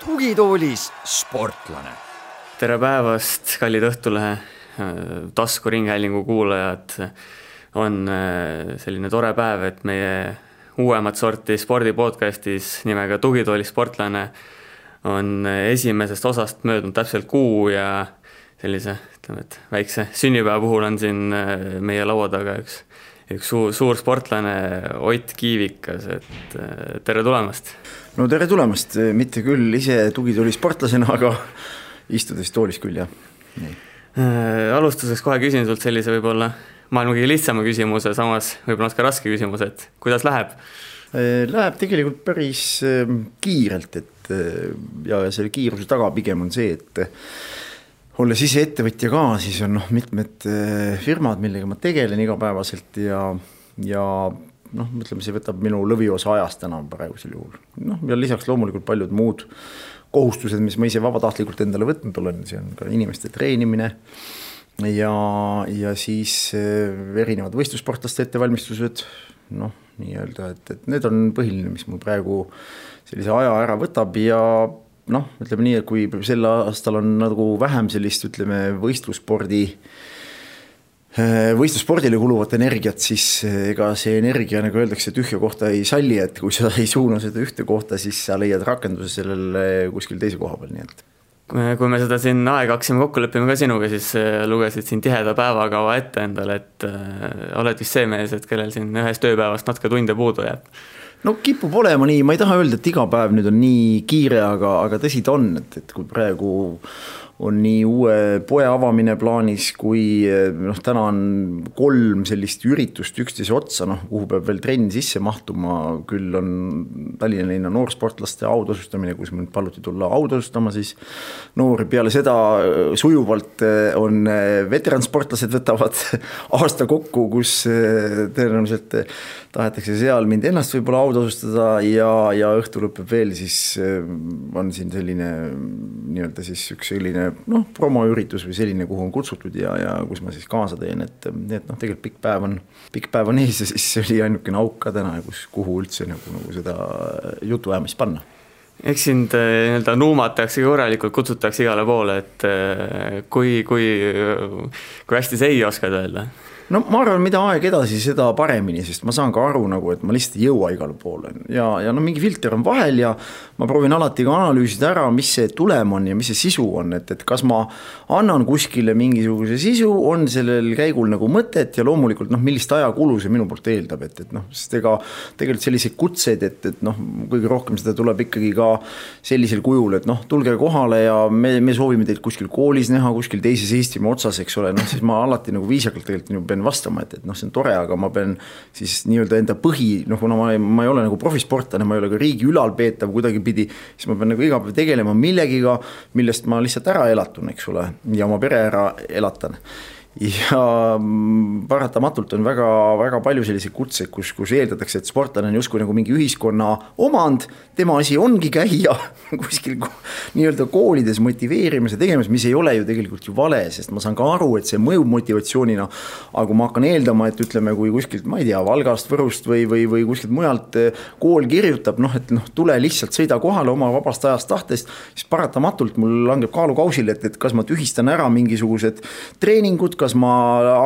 tugitoolis sportlane. tere päevast, kallid Õhtulehe taskuringhäälingu kuulajad. on äh, selline tore päev, et meie uuemat sorti spordipodcastis nimega Tugitoolis sportlane on esimesest osast möödunud täpselt kuu ja sellise, ütleme, et väikse sünnipäeva puhul on siin äh, meie laua taga üks, üks suur, suur sportlane Ott Kiivikas, et äh, tere tulemast! no tere tulemast, mitte küll ise tugitooli sportlasena, aga istudes toolis küll, jah. Äh, alustuseks kohe küsin sult sellise võib-olla maailma kõige lihtsama küsimuse, samas võib-olla natuke raske küsimuse, et kuidas läheb? Äh, läheb tegelikult päris kiirelt, et äh, ja selle kiiruse taga pigem on see, et olles ise ettevõtja ka, siis on noh, mitmed firmad, millega ma tegelen igapäevaselt ja, ja noh, ütleme, see võtab minu lõviosa ajast täna praegusel juhul. noh, ja lisaks loomulikult paljud muud kohustused, mis ma ise vabatahtlikult endale võtnud olen, see on ka inimeste treenimine ja, ja siis eh, erinevad võistlussportlaste ettevalmistused, noh, nii-öelda, et, et need on põhiline, mis mul praegu sellise aja ära võtab ja noh, ütleme nii, et kui sel aastal on nagu vähem sellist, ütleme, võistlusspordi võistlusspordile kuluvat energiat, siis ega see energia, nagu öeldakse, tühja kohta ei salli, et kui sa ei suuna seda ühte kohta, siis sa leiad rakenduse sellele kuskil teise koha peal, nii et kui me seda siin aega hakkasime kokku leppima ka sinuga, siis äh, lugesid siin tiheda päevakava ette endale, et äh, oled vist see mees, et kellel siin ühest ööpäevast natuke tunde puudu jääb? No kipub olema nii, ma ei taha öelda, et iga päev nüüd on nii kiire, aga, aga tõsi ta on, et, et kui praegu on nii uue poe avamine plaanis, kui noh, täna on kolm sellist üritust üksteise otsa, noh, kuhu peab veel trenn sisse mahtuma, küll on Tallinna linna noorsportlaste autasustamine, kus mind paluti tulla autasustama siis noori, peale seda äh, sujuvalt äh, on äh, veteransportlased võtavad aasta kokku, kus tõenäoliselt tahetakse seal mind ennast võib-olla autasustada ja, ja õhtu lõpeb veel, siis on siin selline nii-öelda siis üks selline noh, promoüritus või selline, kuhu on kutsutud ja, ja kus ma siis kaasa teen, et, et noh, tegelikult pikk päev on, pikk päev on ees ja siis oli ainukene auk ka täna, kus, kuhu üldse nagu, nagu seda jutuajamist panna eks sind nii-öelda nuumatakse korralikult, kutsutakse igale poole, et eh, kui, kui, kui hästi sa ei oskad öelda? No ma arvan, mida aeg edasi, seda paremini, sest ma saan ka aru nagu, et ma lihtsalt ei jõua igale poole. Ja, ja no mingi filter on vahel ja ma proovin alati ka analüüsida ära, mis see tulem on ja mis see sisu on, et, et kas ma annan kuskile mingisuguse sisu, on sellel käigul nagu mõtet ja loomulikult noh, millist ajakulu see minu poolt eeldab, et, et noh, sest ega tegelikult selliseid kutseid, et, et noh, kõige rohkem seda tuleb ikkagi ka sellisel kujul, et noh, tulge kohale ja me, me soovime teid kuskil koolis näha, kuskil teises Eestimaa otsas, eks ole, noh siis ma alati nagu viisakalt tegelikult pean vastama, et, et noh, see on tore, aga ma pean siis nii-öelda enda põhi, noh, kuna ma, ma ei ole nagu profisportlane, ma ei ole ka riigi ülalpeetav kuidagipidi, siis ma pean nagu iga päev tegelema millegiga, millest ma lihtsalt ära elatun, eks ole, ja oma pere ära elatan ja mm, paratamatult on väga-väga palju selliseid kutseid, kus, kus eeldatakse, et sportlane on justkui nagu mingi ühiskonna omand, tema asi ongi käia kuskil nii-öelda koolides motiveerimas ja tegemas, mis ei ole ju tegelikult ju vale, sest ma saan ka aru, et see mõjub motivatsioonina. aga kui ma hakkan eeldama, et ütleme, kui kuskilt, ma ei tea, Valgast, Võrust või, või, või kuskilt mujalt eh, kool kirjutab, noh, et noh, tule lihtsalt sõida kohale oma vabast ajast tahtest, siis paratamatult mul langeb kaalukausile, et, et kas ma tühistan ära mingisugused treeningud kas ma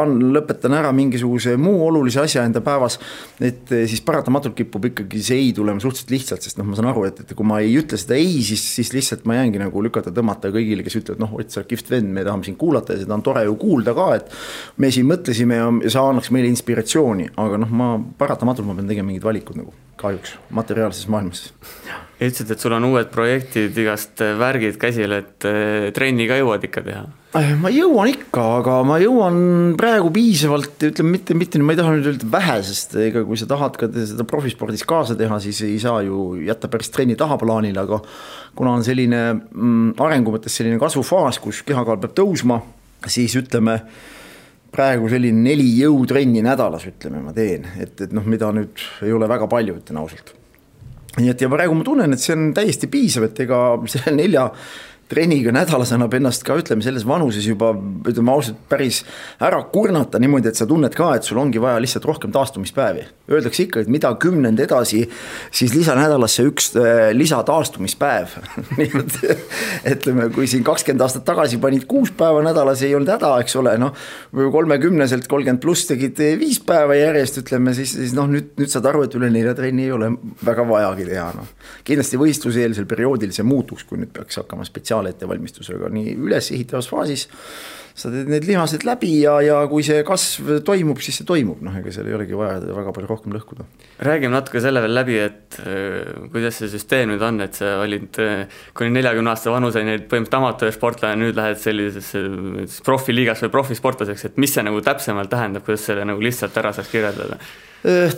lõpetan ära mingisuguse muu olulise asja enda päevas. et eh, siis paratamatult kipub ikkagi see ei tulema suhteliselt lihtsalt, sest noh, ma saan aru, et, et kui ma ei ütle seda ei, siis, siis lihtsalt ma jäängi nagu lükata-tõmmata kõigile, kes ütlevad, noh, Ott, sa oled kihvt vend, me tahame sind kuulata ja seda on tore ju kuulda ka, et. me siin mõtlesime ja sa annaks meile inspiratsiooni, aga noh, ma paratamatult ma pean tegema mingid valikud nagu kahjuks materiaalses maailmas. ütlesid, et sul on uued projektid, igast värgid käsil, et eh, trenni ka jõuad ikka teha? Äh, ma jõuan ikka, aga ma jõuan praegu piisavalt, ütleme mitte, mitte, ma ei taha nüüd öelda vähe, sest ega kui sa tahad ka seda profispordis kaasa teha, siis ei saa ju jätta päris trenni tahaplaanile, aga kuna on selline mm, arengu mõttes selline kasvufaas, kus kehakaal peab tõusma, siis ütleme praegu selline neli jõutrenni nädalas, ütleme, ma teen, et, et noh, mida nüüd ei ole väga palju, ütlen ausalt. nii et ja praegu ma tunnen, et see on täiesti piisav, et ega selle nelja trenniga nädalas annab ennast ka ütleme selles vanuses juba ütleme ausalt päris ära kurnata niimoodi, et sa tunned ka, et sul ongi vaja lihtsalt rohkem taastumispäevi. Öeldakse ikka, et mida kümnend edasi, siis lisanädalasse üks äh, lisataastumispäev nii et ütleme, kui siin kakskümmend aastat tagasi panid kuus päeva nädalas, ei olnud häda, eks ole, noh. kolmekümneselt kolmkümmend pluss tegid viis päeva järjest, ütleme siis, siis noh, nüüd, nüüd saad aru, et üle nelja trenni ei ole väga vajagi teha, noh. kindlasti võistluseelsel perioodil see muutuks, kui nüüd peaks hakkama spetsiaalettevalmistusega nii ülesehitavas faasis sa teed need lihased läbi ja, ja kui see kasv toimub, siis see toimub, noh, ega seal ei olegi vaja väga palju rohkem lõhkuda. räägime natuke selle veel läbi, et äh, kuidas see süsteem nüüd on, et sa olid äh, kuni neljakümne aasta vanuseni põhimõtteliselt amatöörsportlane, nüüd lähed sellisesse äh, profiliigas või profisportlaseks, et mis see nagu täpsemalt tähendab, kuidas selle nagu lihtsalt ära saaks kirjeldada?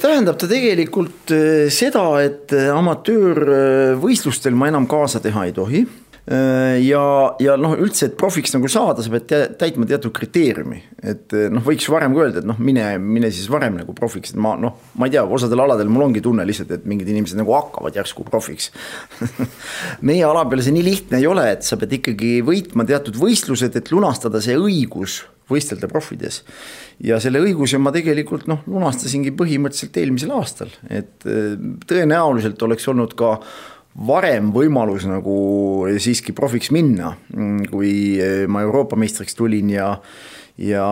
tähendab ta tegelikult seda, et amatöörvõistlustel ma enam kaasa teha ei tohi Äh, ja, ja noh, üldse, et profiks nagu saada, sa pead täitma teatud kriteeriumi, et äh, noh, võiks varem ka öelda, et noh, mine, mine siis varem nagu profiks, et ma noh, ma ei tea, osadel aladel mul ongi tunne lihtsalt, et mingid inimesed nagu hakkavad järsku profiks. Meie ala peal see nii lihtne ei ole, et sa pead ikkagi võitma teatud võistlused, et lunastada see õigus võistelda profides. ja selle õiguse ma tegelikult noh, lunastasingi põhimõtteliselt eelmisel aastal, et äh, tõenäoliselt oleks olnud ka varem võimalus nagu siiski profiks minna, kui ma Euroopa meistriks tulin ja ja,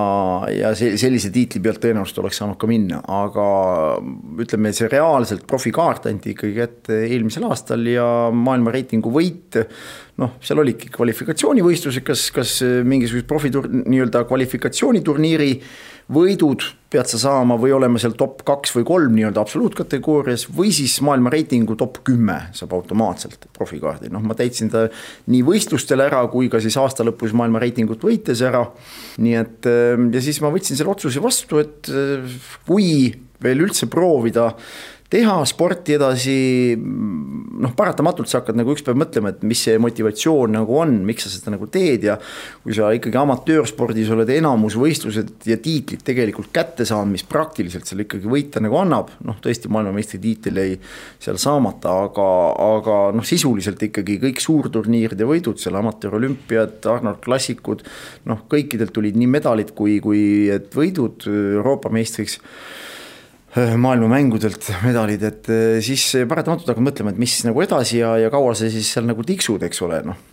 ja sellise tiitli pealt tõenäoliselt oleks saanud ka minna, aga ütleme, see reaalselt profikaart anti ikkagi kätte eelmisel aastal ja maailma reitingu võit. noh, seal olidki kvalifikatsioonivõistlused, kas, kas mingisugused profitur-, nii-öelda kvalifikatsiooniturniiri võidud pead sa saama või olema seal top kaks või kolm nii-öelda absoluutkategoorias või siis maailma reitingu top kümme saab automaatselt profikaardi, noh, ma täitsin ta nii võistlustel ära kui ka siis aasta lõpus maailma reitingut võites ära. nii et ja siis ma võtsin selle otsuse vastu, et kui veel üldse proovida teha sporti edasi, noh, paratamatult sa hakkad nagu üks päev mõtlema, et mis see motivatsioon nagu on, miks sa seda nagu teed ja kui sa ikkagi amatöörspordis oled enamus võistlused ja tiitlid tegelikult kätte saanud, mis praktiliselt seal ikkagi võita nagu annab, noh, tõesti maailmameistritiitel jäi seal saamata, aga, aga noh, sisuliselt ikkagi kõik suurturniiride võidud seal, amatöörolümpiad, Arnold klassikud, noh, kõikidelt tulid nii medalid kui, kui et võidud Euroopa meistriks maailmamängudelt medalid, et äh, siis paratamatult hakkad mõtlema, et mis nagu edasi ja, ja kaua sa siis seal nagu tiksud, eks ole, noh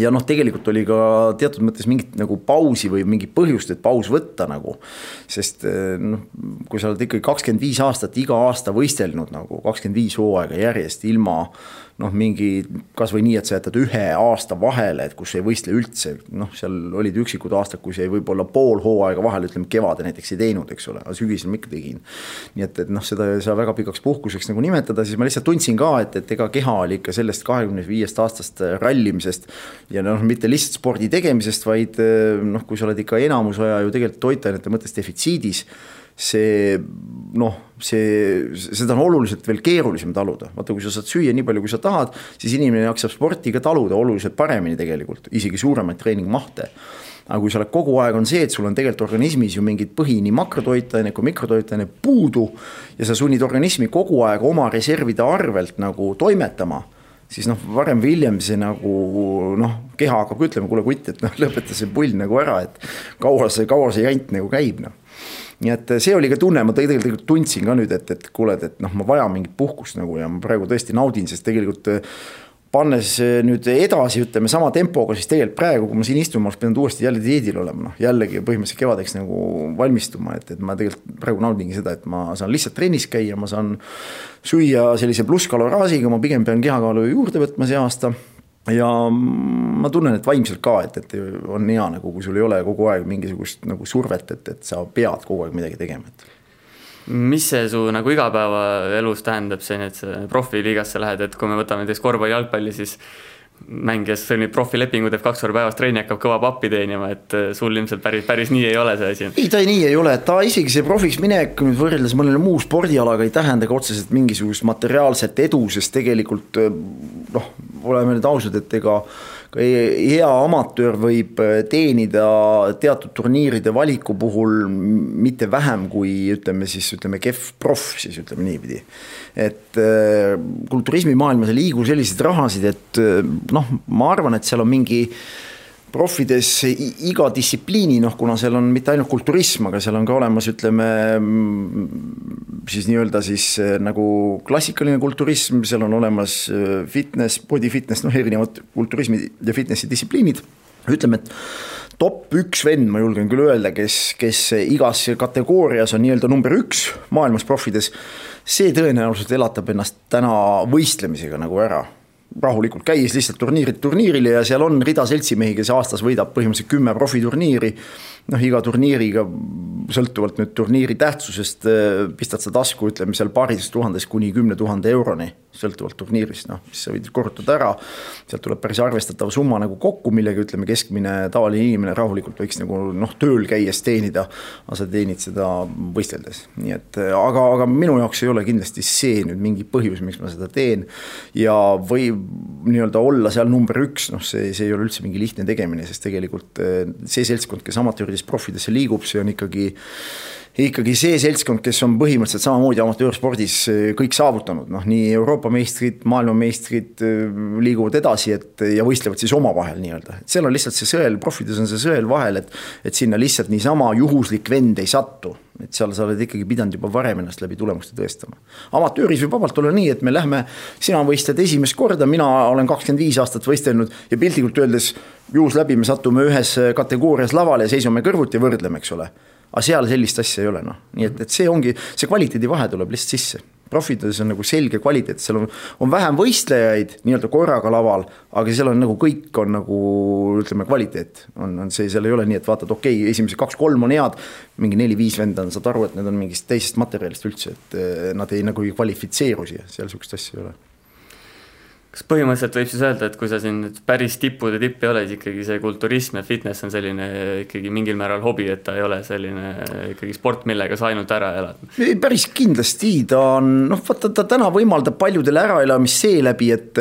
ja noh, tegelikult oli ka teatud mõttes mingit nagu pausi või mingit põhjust, et paus võtta nagu. sest noh, kui sa oled ikkagi kakskümmend viis aastat iga aasta võistelnud nagu kakskümmend viis hooaega järjest ilma noh, mingi kasvõi nii, et sa jätad ühe aasta vahele, et kus ei võistle üldse, noh, seal olid üksikud aastad, kus jäi võib-olla pool hooaega vahele, ütleme kevadel näiteks ei teinud, eks ole, aga sügisel ma ikka tegin. nii et, et noh, seda ei saa väga pikaks puhkuseks nagu nimetada, siis ma lihtsalt tundsin ka, et, et ega keha oli ikka sellest kahekümne viiest aastast rallimisest ja noh, mitte lihtsalt spordi tegemisest, vaid eh, noh, kui sa oled ikka enamus aja ju tegelikult toitainete mõttes defitsiidis, see noh, see, seda on oluliselt veel keerulisem taluda, vaata, kui sa saad süüa nii palju, kui sa tahad, siis inimene jaksab sporti ka taluda oluliselt paremini tegelikult, isegi suuremaid treeningmahte aga kui sa oled kogu aeg, on see, et sul on tegelikult organismis ju mingid põhi nii makrotoitaine kui mikrotoitaine puudu ja sa sunnid organismi kogu aeg oma reservide arvelt nagu toimetama siis noh, varem või hiljem see nagu noh, keha hakkab ütlema, kuule kutt, et noh, lõpeta see pull nagu ära, et kaua see, kaua see jant nagu käib, noh. Nii et see oli ka tunne, ma tegelikult tundsin ka nüüd, et, et kuule, et noh, ma vajan mingit puhkust nagu ja ma praegu tõesti naudin, sest tegelikult pannes nüüd edasi, ütleme sama tempoga, siis tegelikult praegu, kui ma siin istun, ma oleks pidanud uuesti jälle dieedil olema, noh jällegi põhimõtteliselt kevadeks nagu valmistuma, et, et ma tegelikult praegu naudingi seda, et ma saan lihtsalt trennis käia, ma saan süüa sellise plusskaloraažiga, ma pigem pean kehakaalu juurde võtma see aasta ja ma tunnen, et vaimselt ka, et, et on hea nagu, kui sul ei ole kogu aeg mingisugust nagu survet, et, et sa pead kogu aeg midagi tegema, et. Mis see su nagu igapäevaelus tähendab, see, et sa profiliigasse lähed, et kui me võtame näiteks korvpalli, jalgpalli, siis mängija sõlmib profilepingu, teeb kaks korda päevas trenni, hakkab kõva pappi teenima, et äh, sul ilmselt päris, päris nii ei ole see asi. ei, ta nii ei ole, ta isegi see profiks minek nüüd võrreldes mõne muu spordialaga ei tähenda ka otseselt mingisugust materiaalset edu, sest tegelikult äh, noh, oleme nüüd ausad, et ega hea amatöör võib teenida teatud turniiride valiku puhul mitte vähem kui ütleme siis, ütleme kehv proff, siis ütleme niipidi. et äh, kulturismimaailmas ei liigu selliseid rahasid, et äh, noh, ma arvan, et seal on mingi profides iga distsipliini, noh, kuna seal on mitte ainult kulturism, aga seal on ka olemas, ütleme siis nii-öelda siis eh, nagu klassikaline kulturism, seal on olemas eh, fitness, body fitness, noh, erinevad kulturismi ja fitnessi distsipliinid. ütleme, et top üks vend, ma julgen küll öelda, kes, kes igas kategoorias on nii-öelda number üks maailmas profides, see tõenäoliselt elatab ennast täna võistlemisega nagu ära rahulikult käis lihtsalt turniirilt turniirile ja seal on rida seltsimehi, kes aastas võidab põhimõtteliselt kümme profiturniiri. Noh, iga turniiriga sõltuvalt nüüd turniiri tähtsusest pistad sa tasku, ütleme seal paariteist tuhandest kuni kümne tuhande euroni sõltuvalt turniirist, noh, mis sa võid korrutada ära. sealt tuleb päris arvestatav summa nagu kokku, millega ütleme, keskmine tavaline inimene rahulikult võiks nagu noh, tööl käies teenida. aga sa teenid seda võisteldes, nii et aga, aga minu jaoks ei ole kindlasti see nüüd mingi põhjus, miks ma seda teen. ja võib nii-öelda olla seal number üks, noh, see, see ei ole üldse mingi lihtne tegemine, sest tegelikult see seltskond, kes amatööridest profidesse liigub, see on ikkagi ikkagi see seltskond, kes on põhimõtteliselt samamoodi amatöörspordis eh, kõik saavutanud, noh nii Euroopa meistrid, maailmameistrid eh, liiguvad edasi, et ja võistlevad siis omavahel nii-öelda, et seal on lihtsalt see sõel, profides on see sõel vahel, et et sinna lihtsalt niisama juhuslik vend ei satu. Et seal sa oled ikkagi pidanud juba varem ennast läbi tulemuste tõestama. amatööris võib vabalt olla nii, et me lähme, sina võistled esimest korda, mina olen kakskümmend viis aastat võistelnud ja piltlikult öeldes juhus läbi me satume ühes kategoorias lavale seisame kõrvuti võrdleme, eks ole aga seal sellist asja ei ole, noh, nii et, et see ongi, see kvaliteedivahe tuleb lihtsalt sisse. profides on nagu selge kvaliteet, seal on, on vähem võistlejaid nii-öelda korraga laval, aga seal on nagu kõik on nagu ütleme, kvaliteet. On, on see, seal ei ole nii, et vaatad, okei okay,, esimesed kaks-kolm on head, mingi neli-viis venda on, saad aru, et need on mingist teisest materjalist üldse, et eh, nad ei nagu ei kvalifitseeru siia, seal sihukest asja ei ole kas põhimõtteliselt võib siis öelda, et kui sa siin nüüd päris tippude tipp ei ole, siis ikkagi see kulturism ja fitness on selline ikkagi mingil määral hobi, et ta ei ole selline ikkagi sport, millega sa ainult ära elad? päris kindlasti, ta on noh, vaata ta täna võimaldab paljudele äraelamist seeläbi, et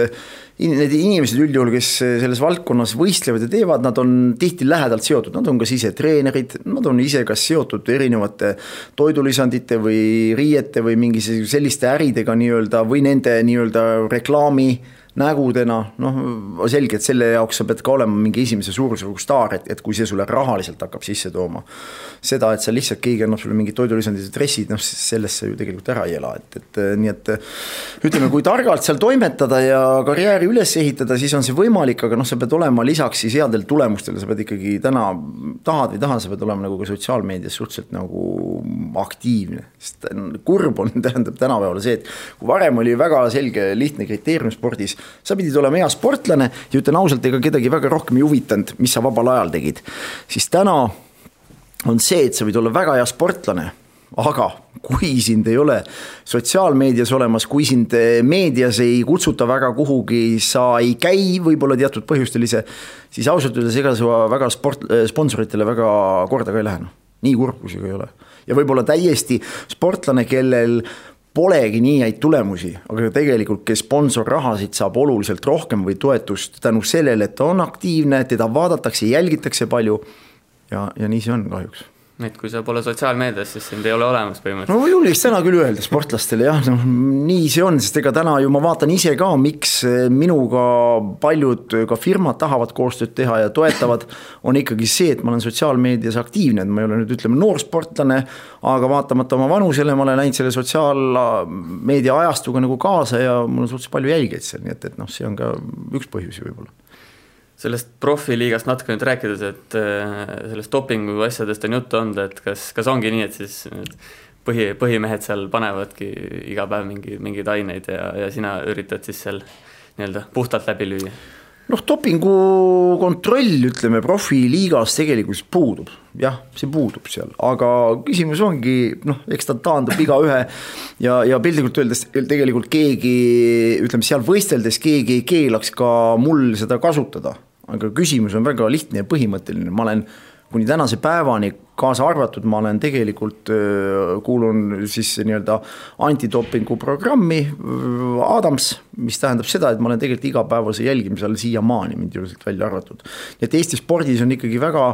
need inimesed üldjuhul, kes selles valdkonnas võistlevad ja teevad, nad on tihti lähedalt seotud, nad on kas ise treenerid, nad on ise kas seotud erinevate toidulisandite või riiete või mingi selliste äridega nii-öelda või nende nii-öelda reklaami nägudena, noh selge, et selle jaoks sa pead ka olema mingi esimese suurusjärgu staar, et, et kui see sulle rahaliselt hakkab sisse tooma. seda, et sa lihtsalt keegi annab sulle mingid toidulisandid ja dressid, noh sellest sa ju tegelikult ära ei ela, et, et nii et. ütleme, kui targalt seal toimetada ja karjääri üles ehitada, siis on see võimalik, aga noh, sa pead olema lisaks siis headel tulemustel, sa pead ikkagi täna, tahad või ei taha, sa pead olema nagu ka sotsiaalmeedias suhteliselt nagu aktiivne. sest kurb on, tähendab tänapäeval see, et kui varem oli väga selge lihtne kriteerium spordis sa pidid olema hea sportlane ja ütlen ausalt, ega kedagi väga rohkem ei huvitanud, mis sa vabal ajal tegid. siis täna on see, et sa võid olla väga hea sportlane, aga kui sind ei ole sotsiaalmeedias olemas, kui sind meedias ei kutsuta väga kuhugi, sa ei käi võib-olla teatud põhjustel ise, siis ausalt öeldes ega sa väga sport, sponsoritele väga korda ka ei lähe, noh. nii kurb, kui see ka ei ole. Ja võib-olla täiesti sportlane, kellel polegi nii häid tulemusi, aga tegelikult, kes sponsorrahasid saab oluliselt rohkem või toetust tänu sellele, et ta on aktiivne, teda vaadatakse, jälgitakse palju. ja, ja nii see on kahjuks et kui sa pole sotsiaalmeedias, siis sind ei ole olemas põhimõtteliselt. no julgeks täna küll öelda sportlastele jah, noh nii see on, sest ega täna ju ma vaatan ise ka, miks minuga paljud ka firmad tahavad koostööd teha ja toetavad. on ikkagi see, et ma olen sotsiaalmeedias aktiivne, et ma ei ole nüüd ütleme noor sportlane, aga vaatamata oma vanusele ma olen läinud selle sotsiaalmeedia ajastuga nagu kaasa ja mul on suhteliselt palju jälgijaid seal, nii et, et noh, see on ka üks põhjusi võib-olla sellest profiliigast natuke nüüd rääkides, et äh, sellest dopingu asjadest on juttu olnud, et kas, kas ongi nii, et siis põhi, põhimehed seal panevadki iga päev mingi, mingeid aineid ja, ja sina üritad siis seal nii-öelda puhtalt läbi lüüa? noh, dopingu kontroll, ütleme profiliigas tegelikult puudub, jah, see puudub seal, aga küsimus ongi noh, eks ta taandub igaühe ja, ja piltlikult öeldes tegelikult keegi ütleme seal võisteldes keegi ei keelaks ka mul seda kasutada aga küsimus on väga lihtne ja põhimõtteline, ma olen kuni tänase päevani kaasa arvatud, ma olen tegelikult, kuulun siis nii-öelda antidopingu programmi Adams, mis tähendab seda, et ma olen tegelikult igapäevase jälgimise all siiamaani, mind sealt välja arvatud. nii et Eesti spordis on ikkagi väga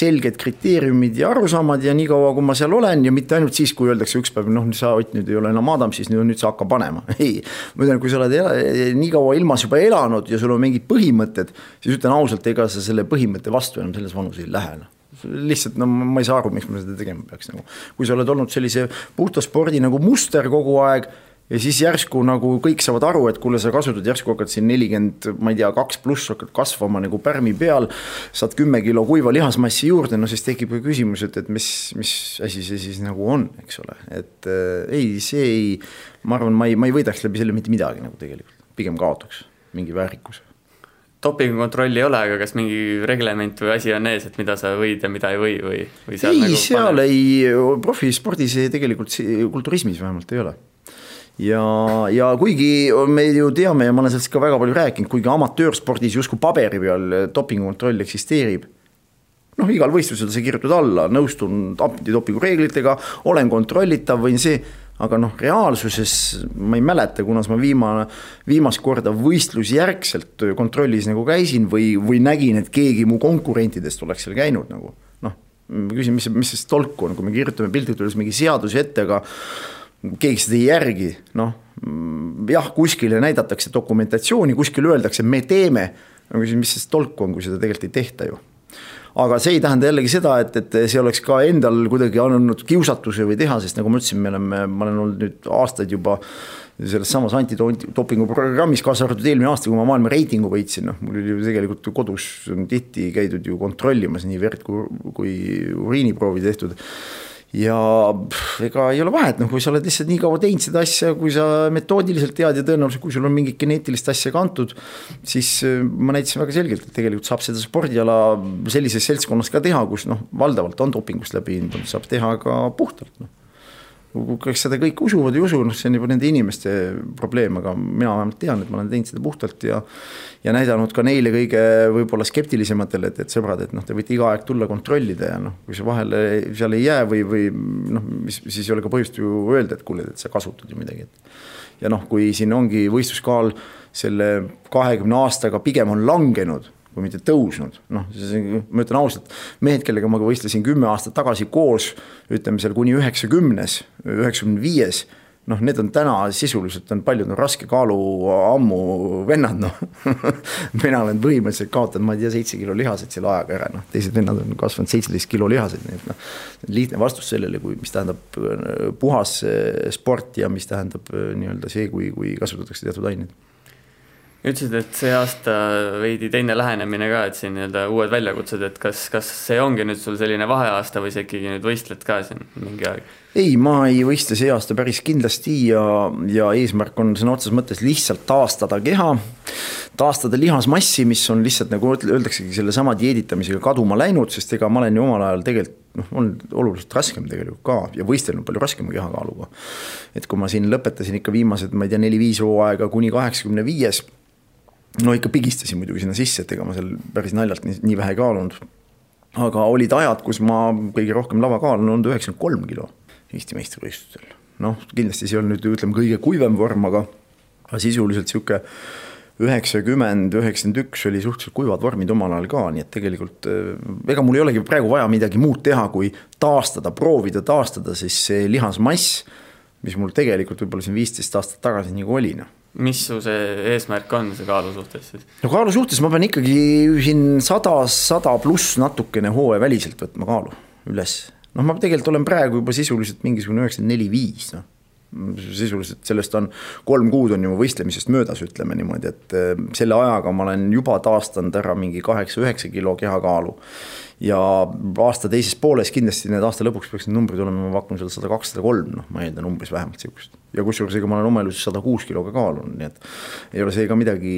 selged kriteeriumid ja arusaamad ja niikaua, kui ma seal olen ja mitte ainult siis, kui öeldakse üks päev, noh, sa Ott nüüd ei ole enam Adamsis, nüüd sa hakka panema, ei. ma ütlen, kui sa oled nii kaua ilmas juba elanud ja sul on mingid põhimõtted, siis ütlen ausalt, ega sa selle põhimõtte vastu enam selles vanuses ei lähe noh lihtsalt no ma ei saa aru, miks ma seda tegema peaks nagu. kui sa oled olnud sellise puhta spordi nagu muster kogu aeg ja siis järsku nagu kõik saavad aru, et kuule, sa kasutad järsku hakkad siin nelikümmend, ma ei tea, kaks pluss hakkad kasvama nagu pärmi peal. saad kümme kilo kuiva lihasmassi juurde, no siis tekib ju küsimus, et, et mis, mis asi see siis nagu on, eks ole, et äh, ei, see ei. ma arvan, ma ei, ma ei võidaks läbi selle mitte midagi nagu tegelikult, pigem kaotaks mingi väärikuse dopingukontrolli ei ole, aga kas mingi reglement või asi on ees, et mida sa võid ja mida ei või või, või seal ei nagu, seal paneb? ei, profispordis tegelikult kulturismis vähemalt ei ole ja, ja kuigi me ju teame ja ma olen sellest ka väga palju rääkinud, kuigi amatöörspordis justkui paberi peal dopingukontroll eksisteerib noh, igal võistlusel sa kirjutad alla, nõustun antidopingu reeglitega, olen kontrollitav, võin see aga noh, reaalsuses ma ei mäleta, kunas ma viimane, viimast korda võistlusjärgselt kontrollis nagu käisin või, või nägin, et keegi mu konkurentidest oleks seal käinud nagu noh. ma küsin, mis, mis siis tolku on, kui me kirjutame piltlikult öeldes mingi seadusi ette, aga keegi seda ei järgi, noh. jah, kuskile näidatakse dokumentatsiooni, kuskil öeldakse, me teeme, ma küsin, mis siis tolku on, kui seda tegelikult ei tehta ju aga see ei tähenda jällegi seda, et, et see oleks ka endal kuidagi andnud kiusatuse või teha, sest nagu ma ütlesin, me oleme, ma olen olnud nüüd aastaid juba selles samas antidopingu programmis, kaasa arvatud eelmine aasta, kui ma maailma reitingu võitsin, noh, mul oli ju tegelikult kodus tihti käidud ju kontrollimas nii verd kui, kui uriiniproovi tehtud ja pff, ega ei ole vahet, noh, kui sa oled lihtsalt nii kaua teinud seda asja, kui sa metoodiliselt tead ja tõenäoliselt, kui sul on mingit geneetilist asja kantud, siis äh, ma näitasin väga selgelt, et tegelikult saab seda spordiala sellises seltskonnas ka teha, kus noh, valdavalt on dopingust läbi hindunud, saab teha ka puhtalt, noh kas seda kõik usuvad või ei usu, noh, see on juba nende inimeste probleem, aga mina vähemalt tean, et ma olen teinud seda puhtalt ja. ja näidanud ka neile kõige võib-olla skeptilisematele, et, et sõbrad, et noh, te võite iga aeg tulla kontrollida ja noh, kui see vahele seal ei jää või, või noh, mis siis ei ole ka põhjust ju öelda, et kuule, et sa kasutad ju midagi, et. ja noh, kui siin ongi võistluskaal selle kahekümne aastaga pigem on langenud kui mitte tõusnud, noh, ma ütlen ausalt, mehed, kellega ma võistlesin kümme aastat tagasi koos, ütleme seal kuni üheksakümnes, üheksakümne viies noh, need on täna sisuliselt on paljud on raske kaalu ammu vennad, noh. Mina olen põhimõtteliselt kaotanud, ma ei tea, seitse kilo lihaseid selle ajaga ära, noh, teised vennad on kasvanud seitseteist kilo lihaseid, nii et noh. lihtne vastus sellele, kui, mis tähendab äh, puhas äh, sport ja mis tähendab äh, nii-öelda see, kui, kui kasutatakse teatud aineid ütlesid, et see aasta veidi teine lähenemine ka, et siin nii-öelda uued väljakutsed, et kas, kas see ongi nüüd sul selline vaheaasta või sa ikkagi nüüd võistled ka siin mingi aeg? ei, ma ei võistle see aasta päris kindlasti ja, ja eesmärk on sõna otseses mõttes lihtsalt taastada keha, taastada lihasmassi, mis on lihtsalt nagu öeldaksegi sellesama dieeditamisega kaduma läinud, sest ega ma olen ju omal ajal tegelikult noh, on oluliselt raskem tegelikult ka ja võistelnud palju raskema kehakaaluga. et kui ma siin lõpetasin ikka viimased, ma ei tea, neli-viis hooaega kuni kaheksakümne viies no ikka pigistasin muidugi sinna sisse, et ega ma seal päris naljalt nii, nii vähe kaalunud. aga olid ajad, kus ma kõige rohkem lavakaal on olnud üheksakümmend kolm kilo Eesti meistrivõistlustel. noh, kindlasti see ei olnud nüüd ütleme kõige kuivem vorm, aga, aga sisuliselt sihuke üheksakümmend, üheksakümmend üks oli suhteliselt kuivad vormid omal ajal ka, nii et tegelikult eh, ega mul ei olegi praegu vaja midagi muud teha, kui taastada, proovida taastada siis see lihasmass, mis mul tegelikult võib-olla siin viisteist aastat tagasi nagu oli, noh mis su see eesmärk on, see kaalu suhtes siis? no kaalu suhtes ma pean ikkagi siin sada, sada pluss natukene hooajaväliselt võtma kaalu üles. noh, ma tegelikult olen praegu juba sisuliselt mingisugune üheksakümmend neli, viis, noh sisuliselt sellest on kolm kuud on ju võistlemisest möödas, ütleme niimoodi, et eh, selle ajaga ma olen juba taastanud ära mingi kaheksa-üheksa kilo kehakaalu ja aasta teises pooles kindlasti need aasta lõpuks peaks need numbrid olema, ma pakun seal sada kaks, sada kolm, noh, ma eeldan umbes vähemalt sihukest. ja kusjuures, ega ma olen oma elus sada kuus kiloga kaalunud, nii et ei ole see ka midagi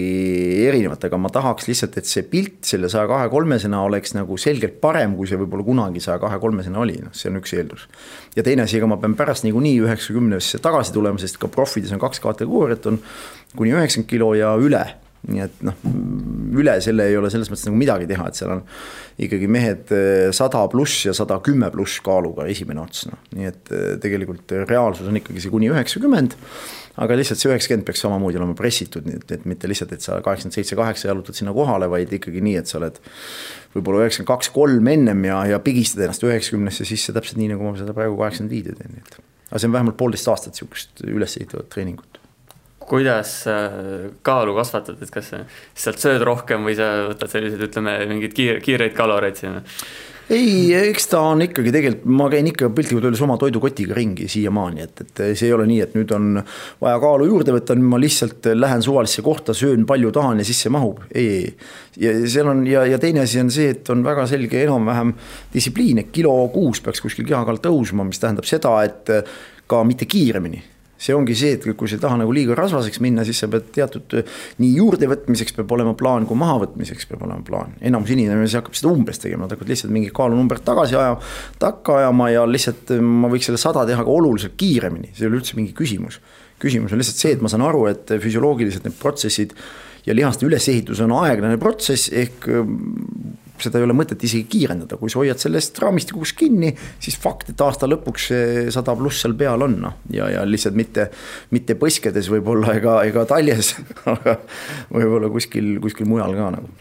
erinevat, aga ma tahaks lihtsalt, et see pilt selle saja kahe kolmesena oleks nagu selgelt parem, kui see võib-olla kunagi saja kahe kolmesena oli, noh, see on üks eeldus. ja teine asi, ega ma pean pärast niikuinii üheksakümnesse tagasi tulema, sest ka profides on kaks kategooriat, on kuni üheksakümmend kilo ja üle nii et noh, üle selle ei ole selles mõttes nagu midagi teha, et seal on ikkagi mehed eh, sada pluss ja sada kümme pluss kaaluga esimene ots, noh. nii et eh, tegelikult reaalsus on ikkagi see kuni üheksakümmend. aga lihtsalt see üheksakümmend peaks samamoodi olema pressitud, nii et, et mitte lihtsalt, et sa kaheksakümmend seitse, kaheksa jalutad sinna kohale, vaid ikkagi nii, et sa oled võib-olla üheksakümmend kaks, kolm ennem ja, ja pigistad ennast üheksakümnesse sisse täpselt nii, nagu ma seda praegu kaheksakümmend viide teen, nii et. aga see on vähemalt poolteist aastat sihukest ülesehitavat treeningut kuidas kaalu kasvatad, et kas sealt sööd rohkem või sa võtad selliseid, ütleme, mingeid kiir-, kiireid kaloreid sinna? ei, eks ta on ikkagi tegelikult, ma käin ikka piltlikult öeldes oma toidukotiga ringi siiamaani, et, et see ei ole nii, et nüüd on vaja kaalu juurde võtta, nüüd ma lihtsalt lähen suvalisse kohta, söön palju tahan ja sisse mahub. ei, ei, ja seal on ja, ja teine asi on see, et on väga selge enam-vähem distsipliin, et kilo kuus peaks kuskil kehakaal tõusma, mis tähendab seda, et ka mitte kiiremini see ongi see, et kui sa ei taha nagu liiga rasvaseks minna, siis sa pead teatud nii juurdevõtmiseks peab olema plaan, kui mahavõtmiseks peab olema plaan. enamus inimesi hakkab seda umbes tegema, nad hakkavad lihtsalt mingit kaalunumbrit tagasi ajama, takka ajama ja lihtsalt ma võiks selle sada teha ka oluliselt kiiremini, see ei ole üldse mingi küsimus. küsimus on lihtsalt see, et ma saan aru, et füsioloogiliselt need protsessid ja lihaste ülesehitus on aeglane protsess, ehk seda ei ole mõtet isegi kiirendada, kui sa hoiad sellest raamistikust kinni, siis fakt, et aasta lõpuks see sada pluss seal peal on, noh. ja, ja lihtsalt mitte, mitte põskedes võib-olla ega, ega taljes, aga võib-olla kuskil, kuskil mujal ka nagu.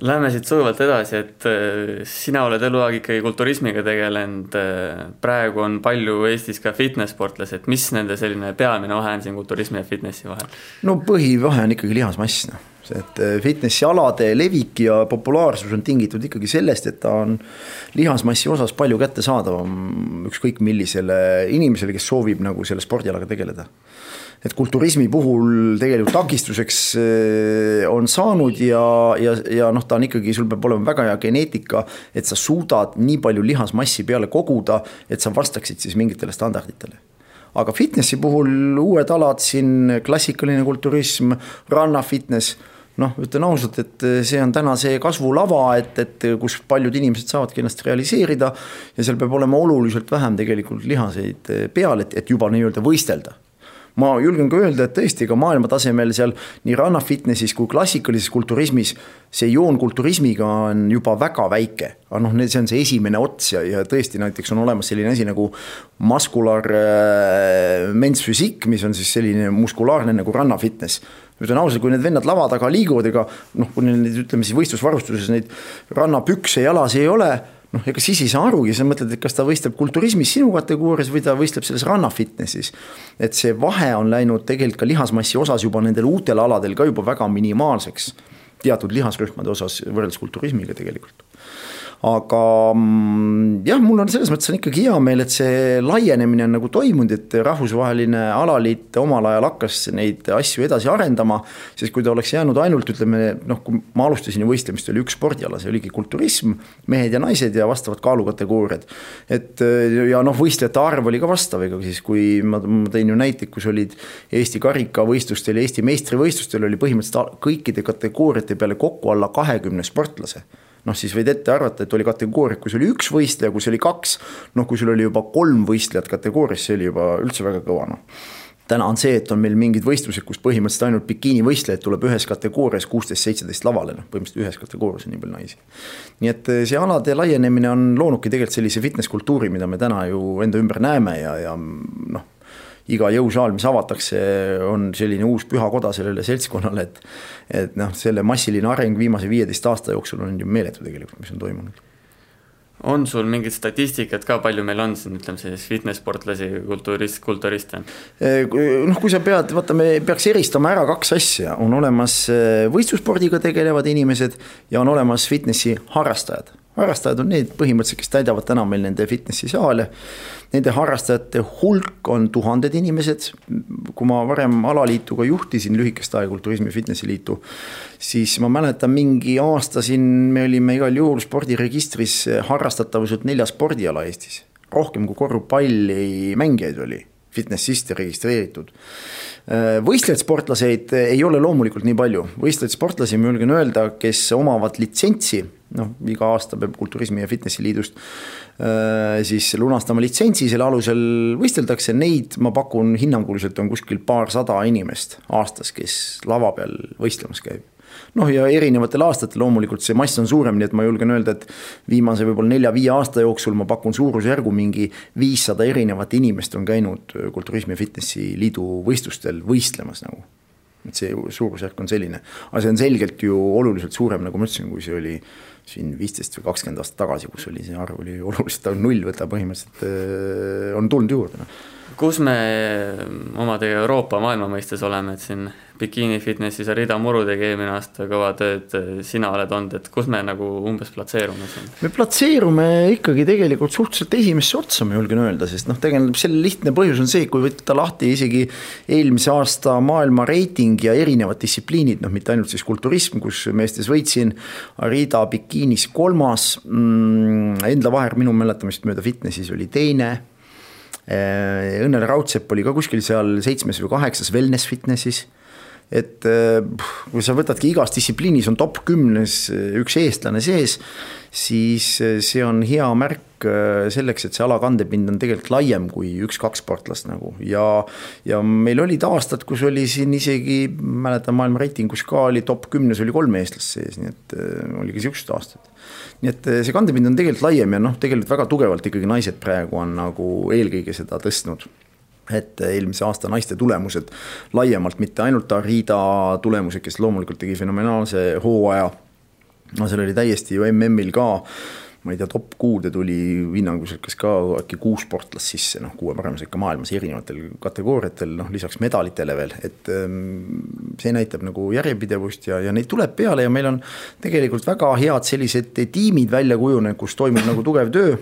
Läheme siit sujuvalt edasi, et äh, sina oled eluaeg ikkagi kulturismiga tegelenud. Äh, praegu on palju Eestis ka fitness sportlasi, et mis nende selline peamine vahe on siin kulturismi ja fitnessi vahel? no põhivahe on ikkagi lihasmass, noh et äh, fitnessi alade levik ja populaarsus on tingitud ikkagi sellest, et ta on lihasmassi osas palju kättesaadavam ükskõik millisele inimesele, kes soovib nagu selle spordialaga tegeleda. et kulturismi puhul tegelikult takistuseks äh, on saanud ja, ja, ja noh, ta on ikkagi, sul peab olema väga hea geneetika, et sa suudad nii palju lihasmassi peale koguda, et sa vastaksid siis mingitele standarditele aga fitnessi puhul uued alad siin, klassikaline kulturism, rannafitness noh, ütlen ausalt, et eh, see on täna see kasvulava, et, et kus paljud inimesed saavadki ennast realiseerida. ja seal peab olema oluliselt vähem tegelikult lihaseid eh, peal, et, et juba nii-öelda võistelda ma julgen ka öelda, et tõesti ka maailma tasemel seal nii rannafitnessis kui klassikalises kulturismis see joon kulturismiga on juba väga väike. aga noh, see on see esimene ots ja, ja tõesti näiteks on olemas selline asi nagu muscular äh, men's physique, mis on siis selline muskulaarne nagu rannafitness ütlen ausalt, kui need vennad lava taga liiguvad, ega noh, kui neil neid ütleme siis võistlusvarustuses neid rannapükse jalas ei ole noh, ega siis ei saa arugi, sa mõtled, et kas ta võistleb kulturismis sinu kategoorias või ta võistleb selles rannafitnessis. et see vahe on läinud tegelikult ka lihasmassi osas juba nendel uutel aladel ka juba väga minimaalseks. teatud lihasrühmade osas võrreldes kulturismiga tegelikult aga mm, jah, mul on selles mõttes on ikkagi hea meel, et see laienemine on nagu toimunud, et rahvusvaheline alaliit omal ajal hakkas neid asju edasi arendama. sest kui ta oleks jäänud ainult ütleme noh, kui ma alustasin ju võistlemist, oli üks spordiala, see oligi kulturism, mehed ja naised ja vastavad kaalukategooriad. et ja noh, võistlejate arv oli ka vastav, ega siis kui ma, ma tõin ju näiteid, kus olid Eesti karikavõistlustel ja Eesti meistrivõistlustel oli põhimõtteliselt kõikide kategooriate peale kokku alla kahekümne sportlase noh, siis võid ette arvata, et oli kategooriaid, kus oli üks võistleja, kus oli kaks. noh, kui sul oli juba kolm võistlejat kategoorias, see oli juba üldse väga kõva, noh täna on see, et on meil mingid võistlused, kus põhimõtteliselt ainult bikiinivõistlejaid tuleb ühes kategoorias kuusteist, seitseteist lavale, noh põhimõtteliselt ühes kategoorias on nii palju naisi. nii et eh, see alade laienemine on loonudki tegelikult sellise fitness kultuuri, mida me täna ju enda ümber näeme ja, ja noh iga jõusaal, mis avatakse, on selline uus pühakoda sellele seltskonnale, et. et noh, selle massiline areng viimase viieteist aasta jooksul on ju meeletu tegelikult, mis on toimunud on sul mingit statistikat ka, palju meil on siin, ütleme siis fitness-sportlasi, kulturist, kulturiste? noh, kui sa pead, vaata, me peaks eristama ära kaks asja, on olemas eh, võistlusspordiga tegelevad inimesed ja on olemas fitnessi harrastajad harrastajad on need põhimõtteliselt, kes täidavad täna meil nende fitnessi saale. Nende harrastajate hulk on tuhanded inimesed. kui ma varem alaliitu ka juhtisin lühikest aega Kulturismi Fitnessi Liitu, siis ma mäletan mingi aasta siin me olime igal juhul spordiregistris harrastatavuselt nelja spordiala Eestis. rohkem kui korvpalli mängijaid oli fitnessiste registreeritud. Võistlejaid sportlaseid ei ole loomulikult nii palju, võistlejaid sportlasi ma julgen öelda, kes omavad litsentsi noh, iga aasta peab Kulturismi ja Fitnessi Liidust äh, siis lunastama litsentsi, selle alusel võisteldakse, neid ma pakun hinnanguliselt on kuskil paarsada inimest aastas, kes lava peal võistlemas käib noh, ja erinevatel aastatel loomulikult see mass on suurem, nii et ma julgen öelda, et viimase võib-olla nelja-viie aasta jooksul ma pakun suurusjärgu mingi viissada erinevat inimest on käinud Kulturismi ja Fitnessi Liidu võistlustel võistlemas nagu. Et see suurusjärk on selline, aga see on selgelt ju oluliselt suurem, nagu ma ütlesin, kui see oli siin viisteist või kakskümmend aastat tagasi, kus oli see arv oli oluliselt null, võta põhimõtteliselt äh, on tulnud juurde no kus me omadega Euroopa maailma mõistes oleme, et siin bikiini fitnessis Arida Muru tegi eelmine aasta kõva tööd, sina oled olnud, et kus me nagu umbes platseerume siin? me platseerume ikkagi tegelikult suhteliselt esimesse otsa, ma julgen öelda, sest noh, tegelikult selle lihtne põhjus on see, kui võtta lahti isegi eelmise aasta maailma reiting ja erinevad distsipliinid, noh, mitte ainult siis kulturism, kus meestes võitsin, Arida bikiinis kolmas mm,, Endla Vaher minu mäletamist mööda fitnessis oli teine Õnnel Raudsepp oli ka kuskil seal seitsmes või kaheksas wellness fitnessis. Et äh, kui sa võtadki igas distsipliinis on top kümnes äh, üks eestlane sees, siis see on hea märk selleks, et see ala kandepind on tegelikult laiem kui üks-kaks sportlast nagu. Ja, ja meil olid aastad, kus oli siin isegi, mäletan maailma reitingus ka oli top kümnes oli kolm eestlast sees, nii et oligi siuksed aastad. Nii et see kandepind on tegelikult laiem ja noh, tegelikult väga tugevalt ikkagi naised praegu on nagu eelkõige seda tõstnud et eelmise aasta naiste tulemused laiemalt, mitte ainult Arida tulemused, kes loomulikult tegi fenomenaalse hooaja. no seal oli täiesti ju MM-il ka ma ei tea, top kuude tuli hinnanguliselt kas ka äkki kuus sportlast sisse, noh, kuue parema sekka maailmas erinevatel kategooriatel, noh, lisaks medalitele veel, et ähm, see näitab nagu järjepidevust ja, ja neid tuleb peale ja meil on tegelikult väga head sellised tiimid välja kujunenud, kus toimub nagu tugev töö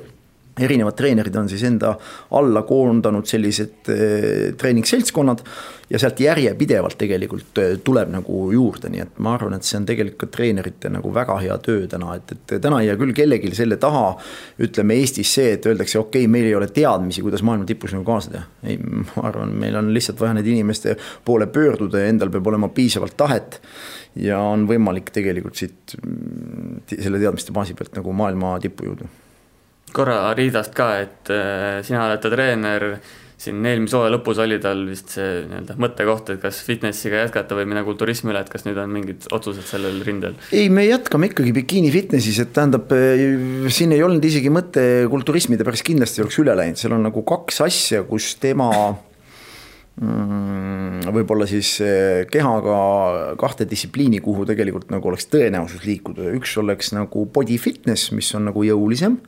erinevad treenerid on siis enda alla koondanud sellised eh, treeningseltskonnad ja sealt järjepidevalt tegelikult eh, tuleb nagu juurde, nii et ma arvan, et see on tegelikult treenerite nagu väga hea töö täna, et, et täna ei jää küll kellelgi selle taha. ütleme Eestis see, et öeldakse, okei okay,, meil ei ole teadmisi, kuidas maailma tipus nagu kaasa teha. ei, ma arvan, meil on lihtsalt vaja neid inimeste poole pöörduda ja endal peab olema piisavalt tahet. ja on võimalik tegelikult siit mm, selle teadmiste baasi pealt nagu maailma tippu jõuda korra Riidast ka, et äh, sina oled ta treener, siin eelmise hooaja lõpus oli tal vist see nii-öelda mõttekoht, et kas fitnessiga jätkata või minna kulturismi üle, et kas nüüd on mingid otsused sellel rindel? ei, me jätkame ikkagi bikiini fitnessis, et tähendab, äh, siin ei olnud isegi mõte kulturismi, ta päris kindlasti oleks üle läinud, seal on nagu kaks asja, kus tema mm, võib-olla siis äh, kehaga kahte distsipliini, kuhu tegelikult nagu oleks tõenäosus liikuda, üks oleks nagu body fitness, mis on nagu jõulisem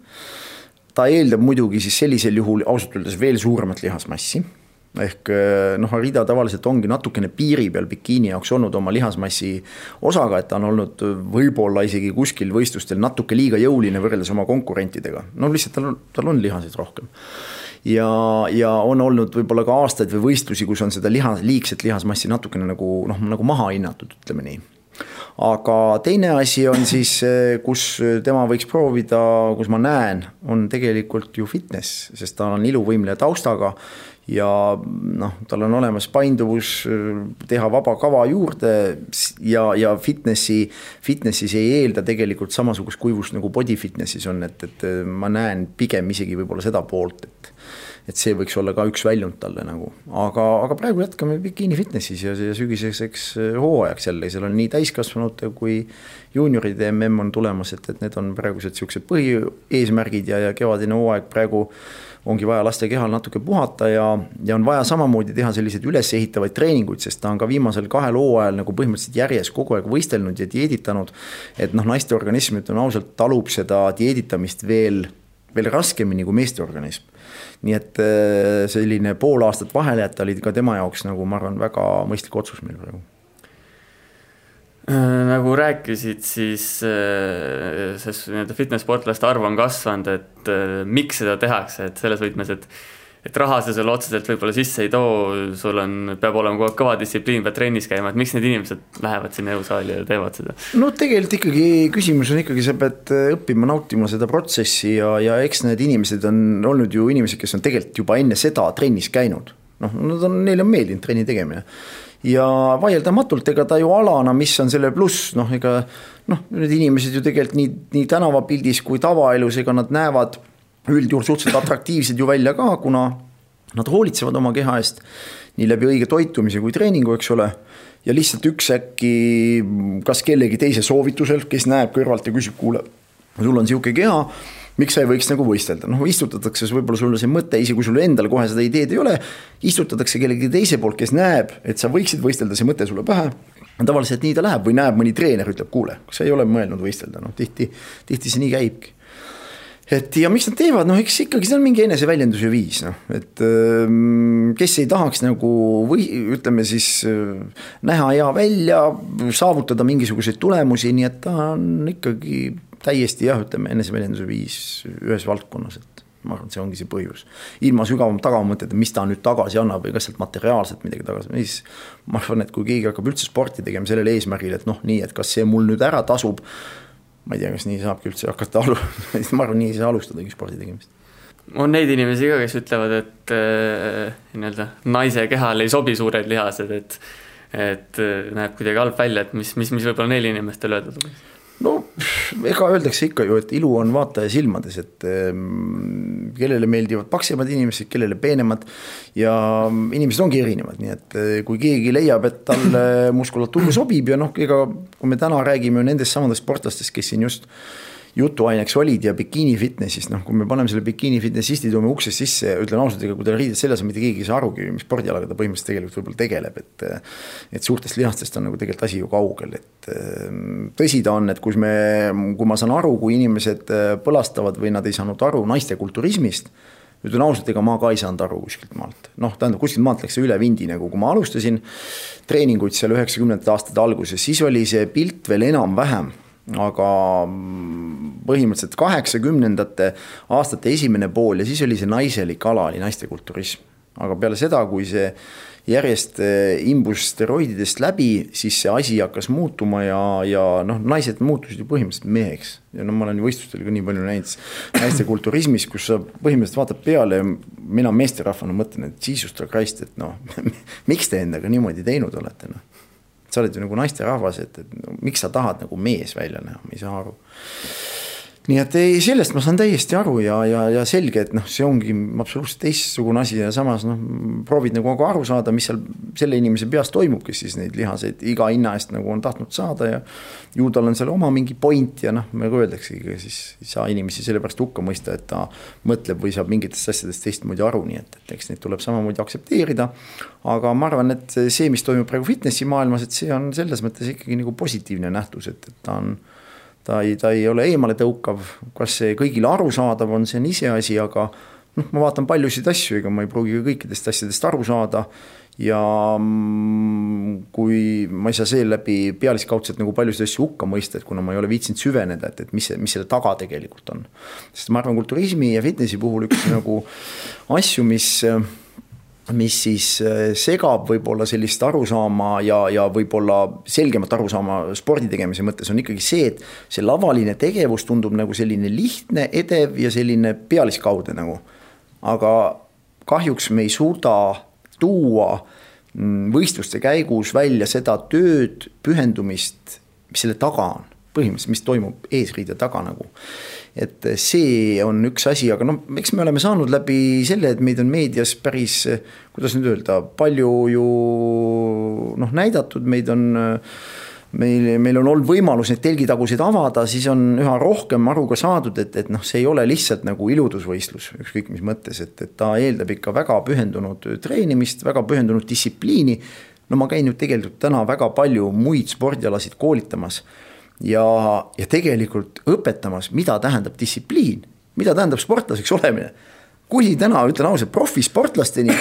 ta eeldab muidugi siis sellisel juhul ausalt öeldes veel suuremat lihasmassi ehk eh, noh, Arida tavaliselt ongi natukene piiri peal bikiini jaoks olnud oma lihasmassi osaga, et ta on olnud võib-olla isegi kuskil võistlustel natuke liiga jõuline võrreldes oma konkurentidega. no lihtsalt tal on, tal on lihaseid rohkem. ja, ja on olnud võib-olla ka aastaid või võistlusi, kus on seda liha, liigset lihasmassi natukene nagu noh, nagu maha hinnatud, ütleme nii aga teine asi on siis, kus tema võiks proovida, kus ma näen, on tegelikult ju fitness, sest ta on iluvõimleja taustaga ja noh, tal on olemas painduvus teha vaba kava juurde ja, ja fitnessi, fitnessis ei eelda tegelikult samasugust kuivust nagu body fitnessis on, et, et ma näen pigem isegi võib-olla seda poolt, et et see võiks olla ka üks väljund talle nagu, aga, aga praegu jätkame bikiini fitnessis ja, ja sügiseseks äh, hooajaks jälle, seal on nii täiskasvanute kui juunioride mm on tulemas, et, et need on praegused siuksed põhieesmärgid ja, ja kevadine hooaeg praegu ongi vaja laste kehal natuke puhata ja, ja on vaja samamoodi teha selliseid ülesehitavaid treeninguid, sest ta on ka viimasel kahel hooajal nagu põhimõtteliselt järjest kogu aeg võistelnud ja dieeditanud. et noh, naiste organism, ütlen ausalt, talub seda dieeditamist veel, veel raskemini kui meeste organism nii et äh, selline pool aastat vahele jätta oli ka tema jaoks nagu ma arvan, väga mõistlik otsus meil praegu. Äh, nagu rääkisid, siis äh, see nii-öelda fitness-sportlaste arv on kasvanud, et miks seda tehakse, et selles võtmes, et et raha see sulle otseselt võib-olla sisse ei too, sul on, peab olema kogu aeg kõva distsipliin, pead trennis käima, et miks need inimesed lähevad sinna jõusaali ja teevad seda? no tegelikult ikkagi küsimus on ikkagi, sa pead äh, õppima nautima seda protsessi ja, ja eks need inimesed on olnud ju inimesed, kes on tegelikult juba enne seda trennis käinud. noh, nad on, neile on meeldinud trenni tegemine ja vaieldamatult, ega ta ju alana, mis on selle pluss, noh, ega noh, need inimesed ju tegelikult nii, nii tänavapildis kui tavaelus, ega nad näevad üldjuhul suhteliselt atraktiivsed ju välja ka, kuna nad hoolitsevad oma keha eest nii läbi õige toitumise kui treeningu, eks ole. ja lihtsalt üks äkki kas kellegi teise soovitusel, kes näeb kõrvalt ja küsib, kuule, sul on sihuke keha miks sa ei võiks nagu võistelda, noh istutatakse võib-olla sulle see mõte, isegi kui sul endal kohe seda ideed ei ole. istutatakse kellegi teise poolt, kes näeb, et sa võiksid võistelda, see mõte sulle pähe. tavaliselt nii ta läheb või näeb mõni treener, ütleb, kuule, kas sa ei ole mõelnud võistelda, noh tihti, tihti see nii käibki et ja miks nad teevad, noh, eks ikkagi see on mingi eneseväljenduse viis, noh, et ähm, kes ei tahaks nagu või ütleme siis äh, näha hea välja, saavutada mingisuguseid tulemusi, nii et ta on ikkagi täiesti jah, ütleme eneseväljenduse viis ühes valdkonnas, et ma arvan, et see ongi see põhjus. ilma sügavam tagamõtteta, mis ta nüüd tagasi annab või kas sealt materiaalselt midagi tagasi, siis ma arvan, et kui keegi hakkab üldse sporti tegema sellel eesmärgil, et noh, nii, et kas see mul nüüd ära tasub. Ma ei tea, kas nii saabki üldse hakata alu-, ma arvan, nii ei saa alustadagi spordi tegemist. On neid inimesi ka, kes ütlevad, et äh, nii-öelda naise kehale ei sobi suured lihased, et et äh, näeb kuidagi halb välja, et mis, mis, mis võib-olla neil inimestel öelda tuleks no ega öeldakse ikka ju, et ilu on vaataja silmades, et ähm, kellele meeldivad paksemad inimesed, kellele peenemad. ja inimesed ongi erinevad, nii et äh, kui keegi leiab, et talle muskulatuur sobib ja noh, ega kui me täna räägime nendest samadest sportlastest, kes siin just jutuaineks olid ja bikiini fitness'ist, noh, kui me paneme selle bikiini fitnessisti, toome uksest sisse ja ütlen ausalt, ega kui tal riided seljas on, mitte keegi ei saa arugi, mis spordialaga ta põhimõtteliselt tegelikult võib-olla tegeleb, et. et suurtest lihastest on nagu tegelikult asi ju kaugel, et tõsi ta on, et kus me, kui ma saan aru, kui inimesed põlastavad või nad ei saanud aru naiste kulturismist ütlen ausalt, ega ma ka ei saanud aru kuskilt maalt, noh, tähendab kuskilt maalt läks see üle vindi nagu, kui ma alustasin treeninguid seal üheksakümnendate aastate alguses, siis oli see pilt veel enam-vähem aga põhimõtteliselt kaheksakümnendate aastate esimene pool ja siis oli see naiselik ala, oli naistekulturism. aga peale seda, kui see järjest eh, imbus steroididest läbi, siis see asi hakkas muutuma ja, ja noh, naised muutusid ju põhimõtteliselt meheks. ja no ma olen võistlustel ka nii palju näinud naistekulturismis, kus sa põhimõtteliselt vaatad peale ja mina meesterahvana mõtlen, et jesus christ, et noh miks te endaga niimoodi teinud olete, noh sa oled ju nagu naisterahvas, et, et no, miks sa tahad nagu mees välja näha, ma ei saa aru nii et ei, sellest ma saan täiesti aru ja, ja, ja selge, et noh, see ongi absoluutselt teistsugune asi ja samas noh, proovid nagu ka aru saada, mis seal selle inimese peas toimub, kes siis neid lihaseid iga hinna eest nagu on tahtnud saada ja. ju tal on seal oma mingi point ja noh, nagu öeldaksegi, siis ei saa inimesi sellepärast hukka mõista, et ta mõtleb või saab mingitest asjadest teistmoodi aru, nii et, et eks neid tuleb samamoodi aktsepteerida. aga ma arvan, et see, mis toimub praegu fitnessi maailmas, et see on selles mõttes ikkagi nagu positiivne nähtus, et, et ta on ta ei, ta ei ole eemaletõukav, kas see kõigile arusaadav on, see on iseasi, aga noh, ma vaatan paljusid asju, ega ma ei pruugi kõikidest asjadest aru saada. ja mm, kui ma ei saa seeläbi pealiskaudselt nagu paljusid asju hukka mõista, et kuna ma ei ole viitsinud süveneda, et, et mis see, mis selle taga tegelikult on. sest ma arvan, kulturismi ja fitnessi puhul üks nagu asju, mis mis siis äh, segab võib-olla sellist arusaama ja, ja võib-olla selgemat arusaama spordi tegemise mõttes on ikkagi see, et see lavaline tegevus tundub nagu selline lihtne, edev ja selline pealiskaudne nagu. aga kahjuks me ei suuda tuua mm, võistluste käigus välja seda tööd, pühendumist, mis selle taga on, põhimõtteliselt, mis toimub eesriide taga nagu et see on üks asi, aga noh, eks me oleme saanud läbi selle, et meid on meedias päris, kuidas nüüd öelda, palju ju noh, näidatud, meid on meil, meil on olnud võimalus neid telgitaguseid avada, siis on üha rohkem aru ka saadud, et, et noh, see ei ole lihtsalt nagu iludusvõistlus, ükskõik mis mõttes, et, et ta eeldab ikka väga pühendunud treenimist, väga pühendunud distsipliini. no ma käin ju tegelikult täna väga palju muid spordialasid koolitamas ja, ja tegelikult õpetamas, mida tähendab distsipliin, mida tähendab sportlaseks olemine. kuni täna, ütlen ausalt, profisportlasteni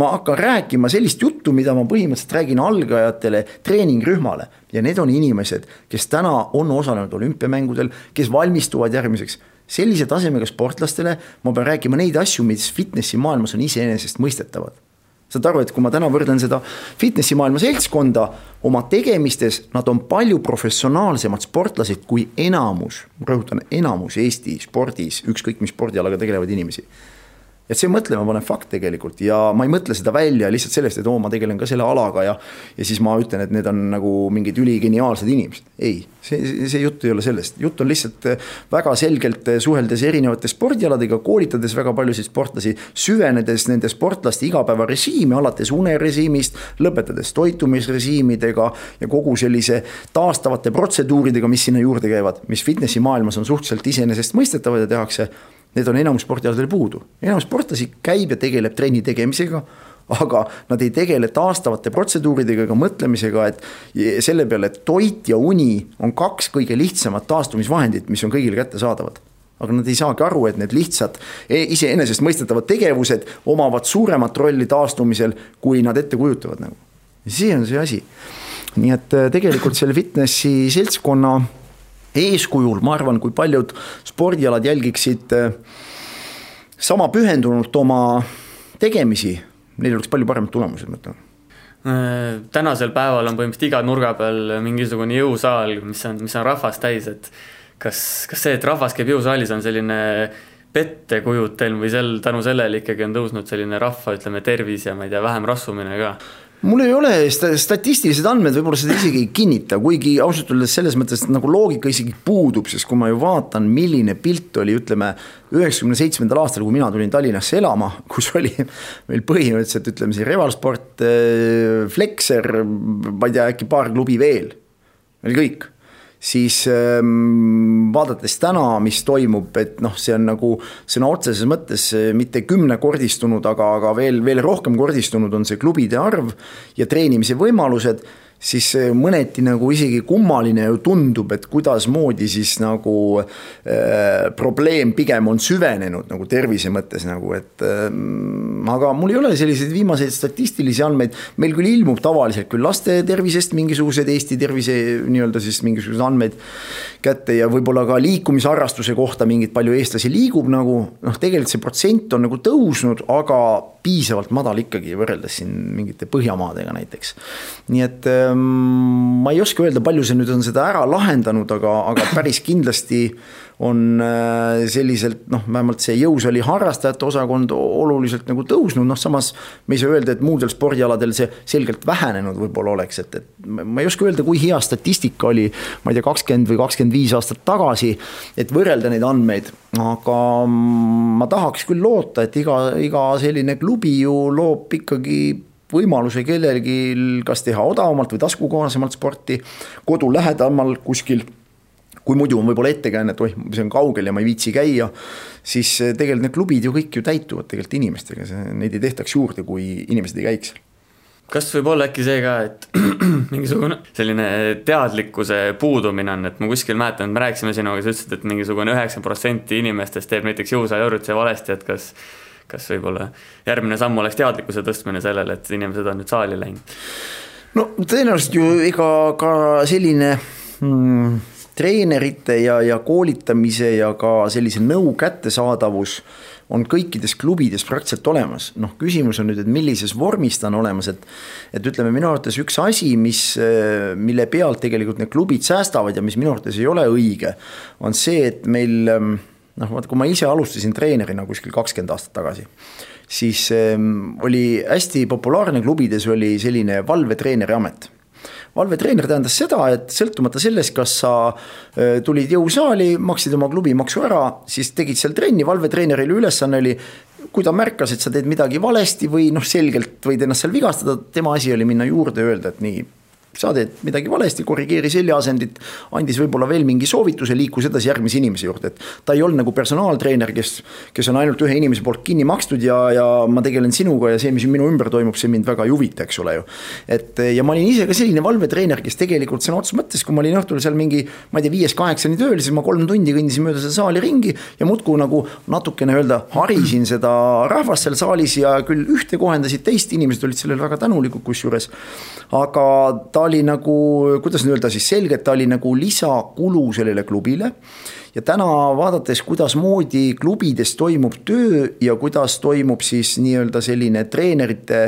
ma hakkan rääkima sellist juttu, mida ma põhimõtteliselt räägin algajatele treeningrühmale. ja need on inimesed, kes täna on osalenud olümpiamängudel, kes valmistuvad järgmiseks sellise tasemega sportlastele ma pean rääkima neid asju, mis fitnessi maailmas on iseenesestmõistetavad saad aru, et kui ma täna võrdlen seda fitnessi maailma seltskonda oma tegemistes, nad on palju professionaalsemad sportlased kui enamus, rõhutan, enamus Eesti spordis, ükskõik mis spordialaga tegelevaid inimesi. Et see mõtlemapanev fakt tegelikult ja ma ei mõtle seda välja lihtsalt sellest, et oo, ma tegelen ka selle alaga ja. ja siis ma ütlen, et need on nagu mingid üligeniaalsed inimesed, ei, see, see jutt ei ole sellest, jutt on lihtsalt äh, väga selgelt äh, suheldes erinevate spordialadega, koolitades väga paljusid sportlasi. süvenedes nende sportlaste igapäevarežiimi, alates unerežiimist, lõpetades toitumisrežiimidega ja kogu sellise taastavate protseduuridega, mis sinna juurde käivad, mis fitnessi maailmas on suhteliselt iseenesestmõistetavad ja tehakse Need on enamus spordialadel puudu, enamus sportlasi käib ja tegeleb trenni tegemisega aga nad ei tegele taastavate protseduuridega ega mõtlemisega, et selle peale, et toit ja uni on kaks kõige lihtsamat taastumisvahendit, mis on kõigile kättesaadavad aga nad ei saagi aru, et need lihtsad e-, iseenesestmõistetavad tegevused omavad suuremat rolli taastumisel, kui nad ette kujutavad nagu. see on see asi. nii et äh, tegelikult selle fitnessi seltskonna eeskujul, ma arvan, kui paljud spordialad jälgiksid äh, sama pühendunult oma tegemisi, neil oleks palju paremad tulemused, ma ütlen äh, tänasel päeval on põhimõtteliselt iga nurga peal mingisugune jõusaal, mis on, mis on rahvast täis, et kas, kas see, et rahvas käib jõusaalis, on selline pettekujutelm või sel, tänu sellele ikkagi on tõusnud selline rahva, ütleme, tervis ja ma ei tea, vähem rassumine ka? Mul ei ole statistilised andmed, võib-olla seda isegi ei kinnita, kuigi ausalt öeldes selles mõttes nagu loogika isegi puudub, sest kui ma ju vaatan, milline pilt oli, ütleme. üheksakümne seitsmendal aastal, kui mina tulin Tallinnasse elama, kus oli meil põhimõtteliselt ütleme siin Revalsport, äh, Flexer, ma ei tea, äkki paar klubi veel. oli kõik siis ähm, vaadates täna, mis toimub, et noh, see on nagu sõna otseses mõttes äh, mitte kümnekordistunud, aga, aga veel, veel rohkem kordistunud on see klubide arv ja treenimise võimalused siis mõneti nagu isegi kummaline ju tundub, et kuidasmoodi siis nagu äh, probleem pigem on süvenenud nagu tervise mõttes nagu, et äh, aga mul ei ole selliseid viimaseid statistilisi andmeid. meil küll ilmub tavaliselt küll laste tervisest mingisugused Eesti tervise nii-öelda siis mingisugused andmed kätte ja võib-olla ka liikumisharrastuse kohta mingit palju eestlasi liigub nagu noh, tegelikult see protsent on nagu tõusnud, aga piisavalt madal ikkagi võrreldes siin mingite Põhjamaadega näiteks. nii et ähm, ma ei oska öelda, palju see nüüd on seda ära lahendanud, aga, aga päris kindlasti on äh, selliselt noh, vähemalt see jõusaali harrastajate osakond oluliselt nagu tõusnud, noh samas me ei saa öelda, et muudel spordialadel see selgelt vähenenud võib-olla oleks, et, et ma ei oska öelda, kui hea statistika oli, ma ei tea, kakskümmend või kakskümmend viis aastat tagasi, et võrrelda neid andmeid, aga ma tahaks küll loota, et iga, iga selline klubi ju loob ikkagi võimaluse kellelgi kas teha odavamalt või taskukohasemalt sporti, kodu lähedamal kuskil kui muidu on võib-olla ettekääne, et oih, see on kaugel ja ma ei viitsi käia, siis eh, tegelikult need klubid ju kõik ju täituvad tegelikult inimestega, neid ei tehtaks juurde, kui inimesed ei käiks kas võib olla äkki see ka, et mingisugune selline teadlikkuse puudumine on, et ma kuskil mäletan, me rääkisime sinuga, sa ütlesid, et mingisugune üheksakümmend protsenti inimestest teeb näiteks jõusaajurutuse valesti, et kas kas võib-olla järgmine samm oleks teadlikkuse tõstmine sellele, et inimesed on nüüd saali läinud? no tõenäoliselt ju ega ka selline mm, treenerite ja, ja koolitamise ja ka sellise nõu kättesaadavus on kõikides klubides praktiliselt olemas, noh, küsimus on nüüd, et millises vormis ta on olemas, et. et ütleme, minu arvates üks asi, mis, mille pealt tegelikult need klubid säästavad ja mis minu arvates ei ole õige, on see, et meil noh, vaata, kui ma ise alustasin treenerina kuskil kakskümmend aastat tagasi, siis ähm, oli hästi populaarne klubides oli selline valvetreeneri amet valvetreener tähendas seda, et sõltumata sellest, kas sa äh, tulid jõusaali, maksid oma klubimaksu ära, siis tegid seal trenni, valvetreeneril ülesanne oli kui ta märkas, et sa teed midagi valesti või noh, selgelt võid ennast seal vigastada, tema asi oli minna juurde öelda, et nii, sa teed midagi valesti, korrigeeri seljaasendit, andis võib-olla veel mingi soovituse, liikus edasi järgmise inimese juurde, et ta ei olnud nagu personaaltreener, kes, kes on ainult ühe inimese poolt kinni makstud ja, ja ma tegelen sinuga ja see, mis minu ümber toimub, see mind väga ei huvita, eks ole ju. et ja ma olin ise ka selline valvetreener, kes tegelikult sõna otseses mõttes, kui ma olin õhtul seal mingi, ma ei tea, viiest-kaheksani tööl, siis ma kolm tundi kõndisin mööda seda saali ringi ja muudkui nagu natukene öelda, harisin seda rahvast seal saalis ja küll ühte kohendasid teist, inimesed olid sellele väga tänulikud kusjuures. aga ta oli nagu, kuidas nüüd öelda siis selgelt, ta oli nagu lisakulu sellele klubile. ja täna vaadates, kuidasmoodi klubides toimub töö ja kuidas toimub siis nii-öelda selline treenerite,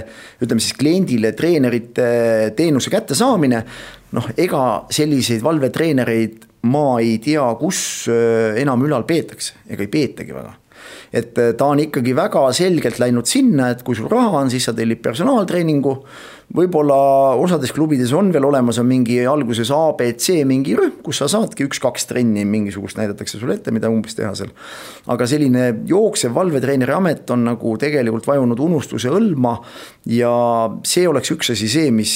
ütleme siis kliendile treenerite teenuse kättesaamine. noh, ega selliseid valvetreenereid ma ei tea, kus äh, enam ülal peetakse, ega ei peetagi väga et äh, ta on ikkagi väga selgelt läinud sinna, et kui sul raha on, siis sa tellid personaaltreeningu võib-olla osades klubides on veel olemas, on mingi alguses A, B, C mingi rühm, kus sa saadki üks-kaks trenni mingisugust näidatakse sulle ette, mida umbes teha seal. aga selline jooksev valvetreeneri amet on nagu tegelikult vajunud unustuse hõlma. ja see oleks üks asi, see, mis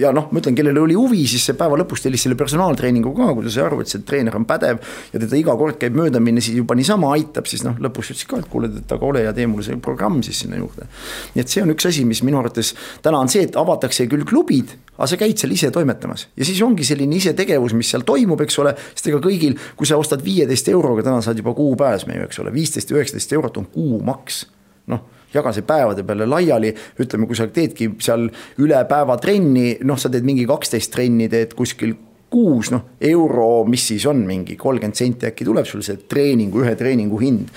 ja noh, ma ütlen, kellel oli huvi, siis see päeva lõpus tellis selle personaaltreeningu ka, kui ta sai aru, et see treener on pädev. ja teda iga kord käib mööda minna, siis juba niisama aitab, siis noh, lõpus ütles ka, et kuule, et aga ole ja tee mulle see programm siis sinna juurde. nii et see on üks asi, mis minu arvates täna on see, et avatakse küll klubid, aga sa käid seal ise toimetamas ja siis ongi selline isetegevus, mis seal toimub, eks ole. sest ega kõigil, kui sa ostad viieteist euroga, täna saad juba kuupääsme ju, eks ole, viisteist, üheksateist eurot on kuumaks. noh, jaga see päevade peale laiali, ütleme, kui sa teedki seal üle päeva trenni, noh, sa teed mingi kaksteist trenni, teed kuskil kuus, noh, euro, mis siis on mingi kolmkümmend senti äkki tuleb sul see treeningu, ühe treeningu hind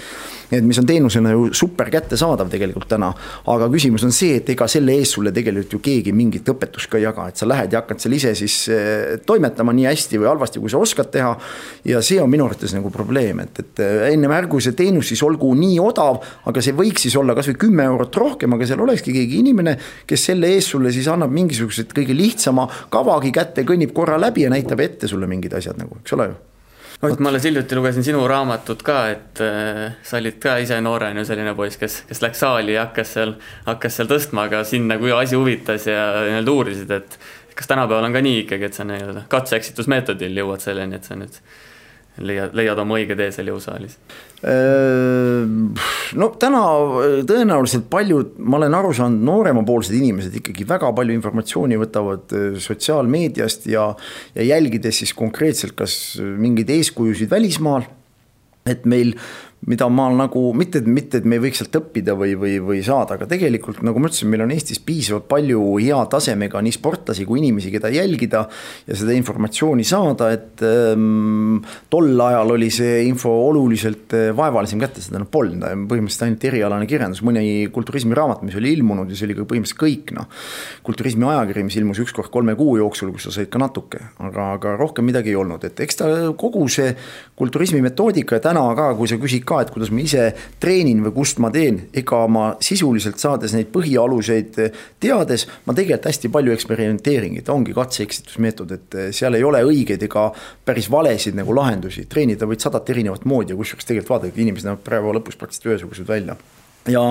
et mis on teenusena ju super kättesaadav tegelikult täna. aga küsimus on see, et ega selle eest sulle tegelikult ju keegi mingit õpetust ka ei jaga, et sa lähed ja hakkad seal ise siis eh, toimetama nii hästi või halvasti, kui sa oskad teha. ja see on minu arvates nagu probleem, et, et eh, ennem ärgu see teenus siis olgu nii odav, aga see võiks siis olla kasvõi kümme eurot rohkem, aga seal olekski keegi inimene, kes selle eest sulle siis annab mingisugused kõige lihtsama kavagi kätte, kõnnib korra läbi ja näitab ette sulle mingid asjad nagu, eks ole ju vot ma alles hiljuti lugesin sinu raamatut ka, et äh, sa olid ka ise noorena selline poiss, kes, kes läks saali ja hakkas seal, hakkas seal tõstma, aga sind nagu asi huvitas ja nii-öelda uurisid, et kas tänapäeval on ka nii ikkagi, et sa nii-öelda katse-eksitusmeetodil jõuad selleni, et sa nüüd leiad, leiad oma õige tee seal jõusaalis? no täna tõenäoliselt paljud, ma olen aru saanud, nooremapoolsed inimesed ikkagi väga palju informatsiooni võtavad sotsiaalmeediast ja, ja jälgides siis konkreetselt kas mingeid eeskujusid välismaal. et meil mida ma nagu mitte, mitte, et me ei võiks sealt õppida või, või, või saada, aga tegelikult nagu ma ütlesin, meil on Eestis piisavalt palju hea tasemega nii sportlasi kui inimesi, keda jälgida ja seda informatsiooni saada, et ähm, tol ajal oli see info oluliselt äh, vaevalisem kätte, seda noh polnud, põhimõtteliselt ainult erialane kirjandus, mõni kulturismiraamat, mis oli ilmunud ja see oli ka põhimõtteliselt kõik noh. kulturismi ajakiri, mis ilmus üks kord kolme kuu jooksul, kus sa said ka natuke, aga, aga rohkem midagi ei olnud, et eks ta kogu see kulturismi metoodika täna ka, kui sa küsid ka et kuidas ma ise treenin või kust ma teen, ega ma sisuliselt saades neid põhialuseid teades, ma tegelikult hästi palju eksperimenteeringi, ta ongi katse-eksitusmeetod, et seal ei ole õigeid ega päris valesid nagu lahendusi, treenida võid sadat erinevat moodi ja kusjuures tegelikult vaadake, inimesed näevad päeva lõpus praktiliselt ühesugused välja ja,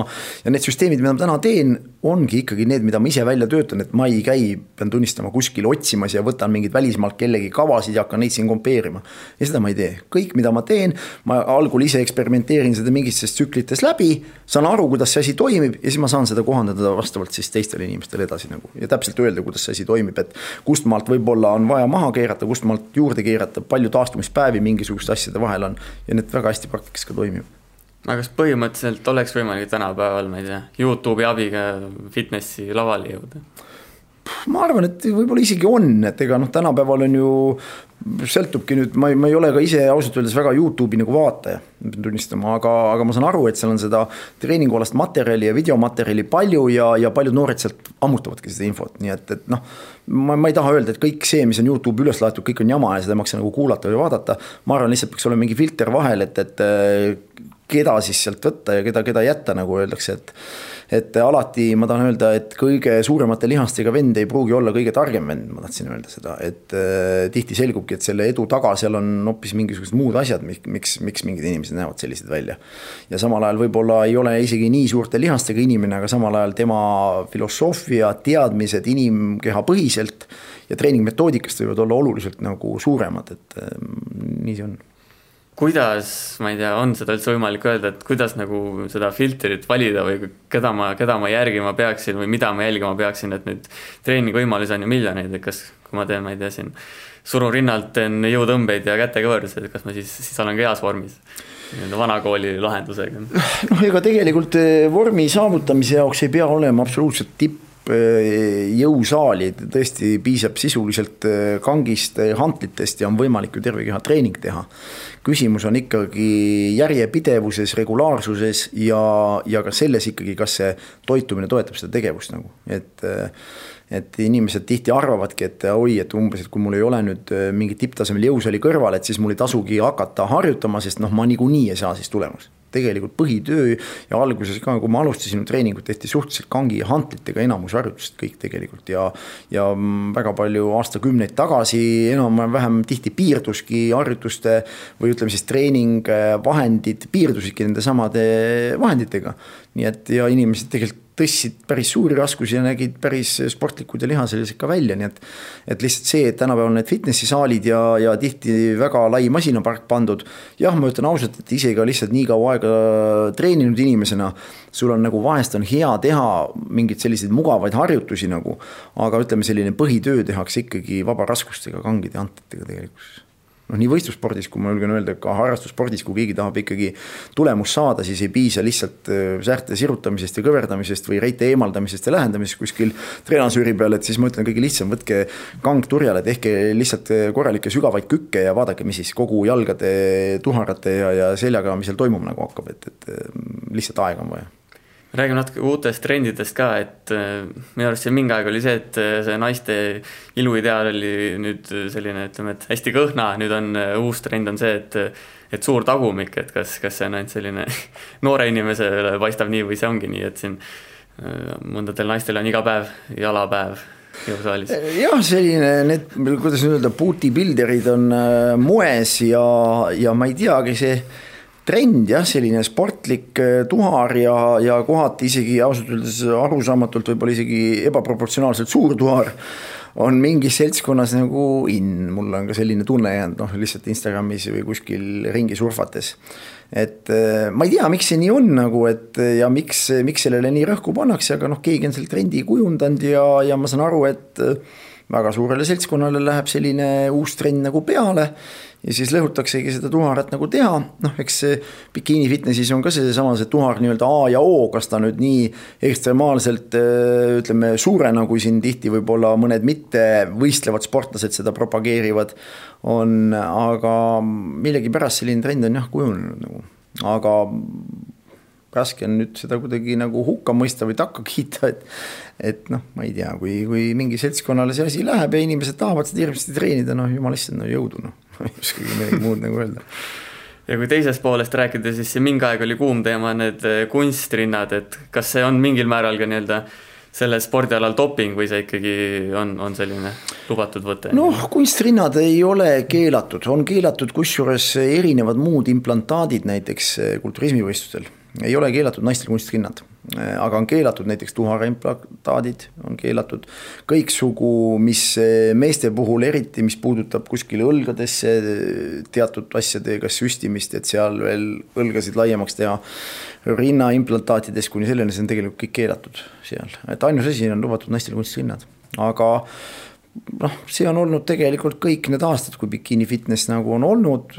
ja need süsteemid, mida ma täna teen, ongi ikkagi need, mida ma ise välja töötan, et ma ei käi, pean tunnistama, kuskil otsimas ja võtan mingeid välismaalt kellegi kavasid ja hakkan neid siin kompeerima. ja seda ma ei tee, kõik, mida ma teen, ma algul ise eksperimenteerin seda mingites tsüklites läbi, saan aru, kuidas see asi toimib ja siis ma saan seda kohandada vastavalt siis teistele inimestele edasi nagu. Ja täpselt öelda, kuidas see asi toimib, et kust maalt võib-olla on vaja maha keerata, kust maalt juurde keerata, palju taastumispäevi mingisuguste asjade vahel on. Ja need väga hästi praktikas ka toimib aga kas põhimõtteliselt oleks võimalik tänapäeval, ma ei tea, Youtube'i abiga fitnessi lavale jõuda? ma arvan, et võib-olla isegi on, et ega noh, tänapäeval on ju, sõltubki nüüd, ma ei, ma ei ole ka ise ausalt öeldes väga Youtube'i nagu vaataja, pean tunnistama, aga, aga ma saan aru, et seal on seda treeningualast materjali ja videomaterjali palju ja, ja paljud noored sealt ammutavadki seda infot, nii et, et noh. ma, ma ei taha öelda, et kõik see, mis on Youtube'i üles laetud, kõik on jama ja seda ei maksa nagu kuulata või vaadata. ma arvan, lihtsalt peaks olema mingi filter vahel, et, et keda siis sealt võtta ja keda, keda jätta, nagu öeldakse, et. et alati ma tahan öelda, et kõige suuremate lihastega vend ei pruugi olla kõige targem vend, ma tahtsin öelda seda, et äh, tihti selgubki, et selle edu taga seal on hoopis mingisugused muud asjad, miks, miks mingid inimesed näevad sellised välja. ja samal ajal võib-olla ei ole isegi nii suurte lihastega inimene, aga samal ajal tema filosoofia, teadmised inimkeha põhiselt ja treeningmetoodikast võivad olla oluliselt nagu suuremad, et äh, nii see on kuidas, ma ei tea, on seda üldse võimalik öelda, et kuidas nagu seda filtrit valida või keda ma, keda ma järgima peaksin või mida ma jälgima peaksin, et nüüd treeningvõimalusi on ju miljoneid, et kas, kui ma teen, ma ei tea, siin surun rinnalt, teen jõutõmbeid ja kätekõverdusi, et kas ma siis, siis olen ka heas vormis nii-öelda vanakooli lahendusega? noh, ega tegelikult eh, vormi saavutamise jaoks ei pea olema absoluutselt tipp jõusaali, tõesti piisab sisuliselt eh, kangist, hantlitest ja on võimalik ju terve keha treening teha. Küsimus on ikkagi järjepidevuses, regulaarsuses ja, ja ka selles ikkagi, kas see toitumine toetab seda tegevust nagu, et et inimesed tihti arvavadki, et oi, et umbes, et kui mul ei ole nüüd mingit tipptasemel jõusaali kõrval, et siis mul ei tasugi hakata harjutama, sest noh, ma niikuinii ei saa siis tulemust tegelikult põhitöö ja alguses ka, kui me alustasime treeningut, tehti suhteliselt kangi ja hantlitega enamus harjutused kõik tegelikult ja ja väga palju aastakümneid tagasi enam-vähem tihti piirduski harjutuste või ütleme siis treeningvahendid piirdusidki nende samade vahenditega. nii et ja inimesed tegelikult tõstsid päris suuri raskusi ja nägid päris sportlikud ja lihaselised ka välja, nii et. et lihtsalt see, et tänapäeval need fitnessi saalid ja, ja tihti väga lai masinapark pandud. jah, ma ütlen ausalt, et ise ka lihtsalt nii kaua aega treeninud inimesena. sul on nagu vahest on hea teha mingeid selliseid mugavaid harjutusi nagu. aga ütleme, selline põhitöö tehakse ikkagi vabaraskustega, kangide ja antitega tegelikkuses noh, nii võistlusspordis, kui ma julgen öelda, ka harrastusspordis, kui keegi tahab ikkagi tulemust saada, siis ei piisa lihtsalt äh, särte sirutamisest ja kõverdamisest või reite eemaldamisest ja lähendamisest kuskil treenasüüri peal, et siis ma ütlen, kõige lihtsam, võtke kang turjale, tehke lihtsalt äh, korralikke sügavaid kükke ja vaadake, mis siis kogu jalgade, tuharate ja, ja seljaga, mis seal toimuma nagu hakkab, et, et äh, lihtsalt aega on vaja räägime natuke uutest trendidest ka, et äh, minu arust siin mingi aeg oli see, et äh, see naiste iluideaal oli nüüd selline, ütleme, et hästi kõhna, nüüd on äh, uus trend on see, et et suur tagumik, et kas, kas see on ainult selline noore inimesele paistab nii või see ongi nii, et siin mõndadel naistel on iga päev jalapäev jõusaalis. jah, selline need, kuidas nüüd öelda, booty builder'id on moes ja, ja ma ei teagi, see trend jah, selline sportlik äh, tuhar ja, ja kohati isegi ausalt öeldes arusaamatult võib-olla isegi ebaproportsionaalselt suur tuhar on mingis seltskonnas nagu in, mul on ka selline tunne jäänud, noh lihtsalt Instagramis või kuskil ringi surfates. et äh, ma ei tea, miks see nii on nagu, et ja miks, miks sellele nii rõhku pannakse, aga noh, keegi on selle trendi kujundanud ja, ja ma saan aru, et väga suurele seltskonnale läheb selline uus trend nagu peale ja siis lõhutaksegi seda tuharat nagu teha, noh, eks see bikiini fitnessis on ka seesama, see tuhar nii-öelda A ja O, kas ta nüüd nii ekstremaalselt äh, ütleme, suurena, kui siin tihti võib-olla mõned mitte võistlevad sportlased seda propageerivad, on, aga millegipärast selline trend on jah kujunenud nagu, aga raske on nüüd seda kuidagi nagu hukka mõista või takka kiita, et. et noh, ma ei tea, kui, kui mingi seltskonnale see asi läheb ja inimesed tahavad seda hirmsasti treenida, noh jumal issand, no jõudu noh, ma ei oskagi midagi muud nagu öelda ja kui teisest poolest rääkida, siis mingi aeg oli kuum teema need eh, kunstrinnad, et kas see on mingil määral ka nii-öelda sellel spordialal doping või see ikkagi on, on selline lubatud võte? noh, kunstrinnad ei ole keelatud, on keelatud kusjuures erinevad muud implantaadid näiteks eh, kulturismivõistlustel ei ole keelatud naistel kunstrinnad, aga on keelatud näiteks tuharimplantaadid, on keelatud kõiksugu, mis meeste puhul eriti, mis puudutab kuskile õlgadesse teatud asjade, kas süstimist, et seal veel õlgasid laiemaks teha. rinnaimplantaatidest kuni selleni, see on tegelikult kõik keelatud seal, et ainus asi on lubatud naistel kunstrinnad, aga noh, see on olnud tegelikult kõik need aastad, kui bikiini fitness nagu on olnud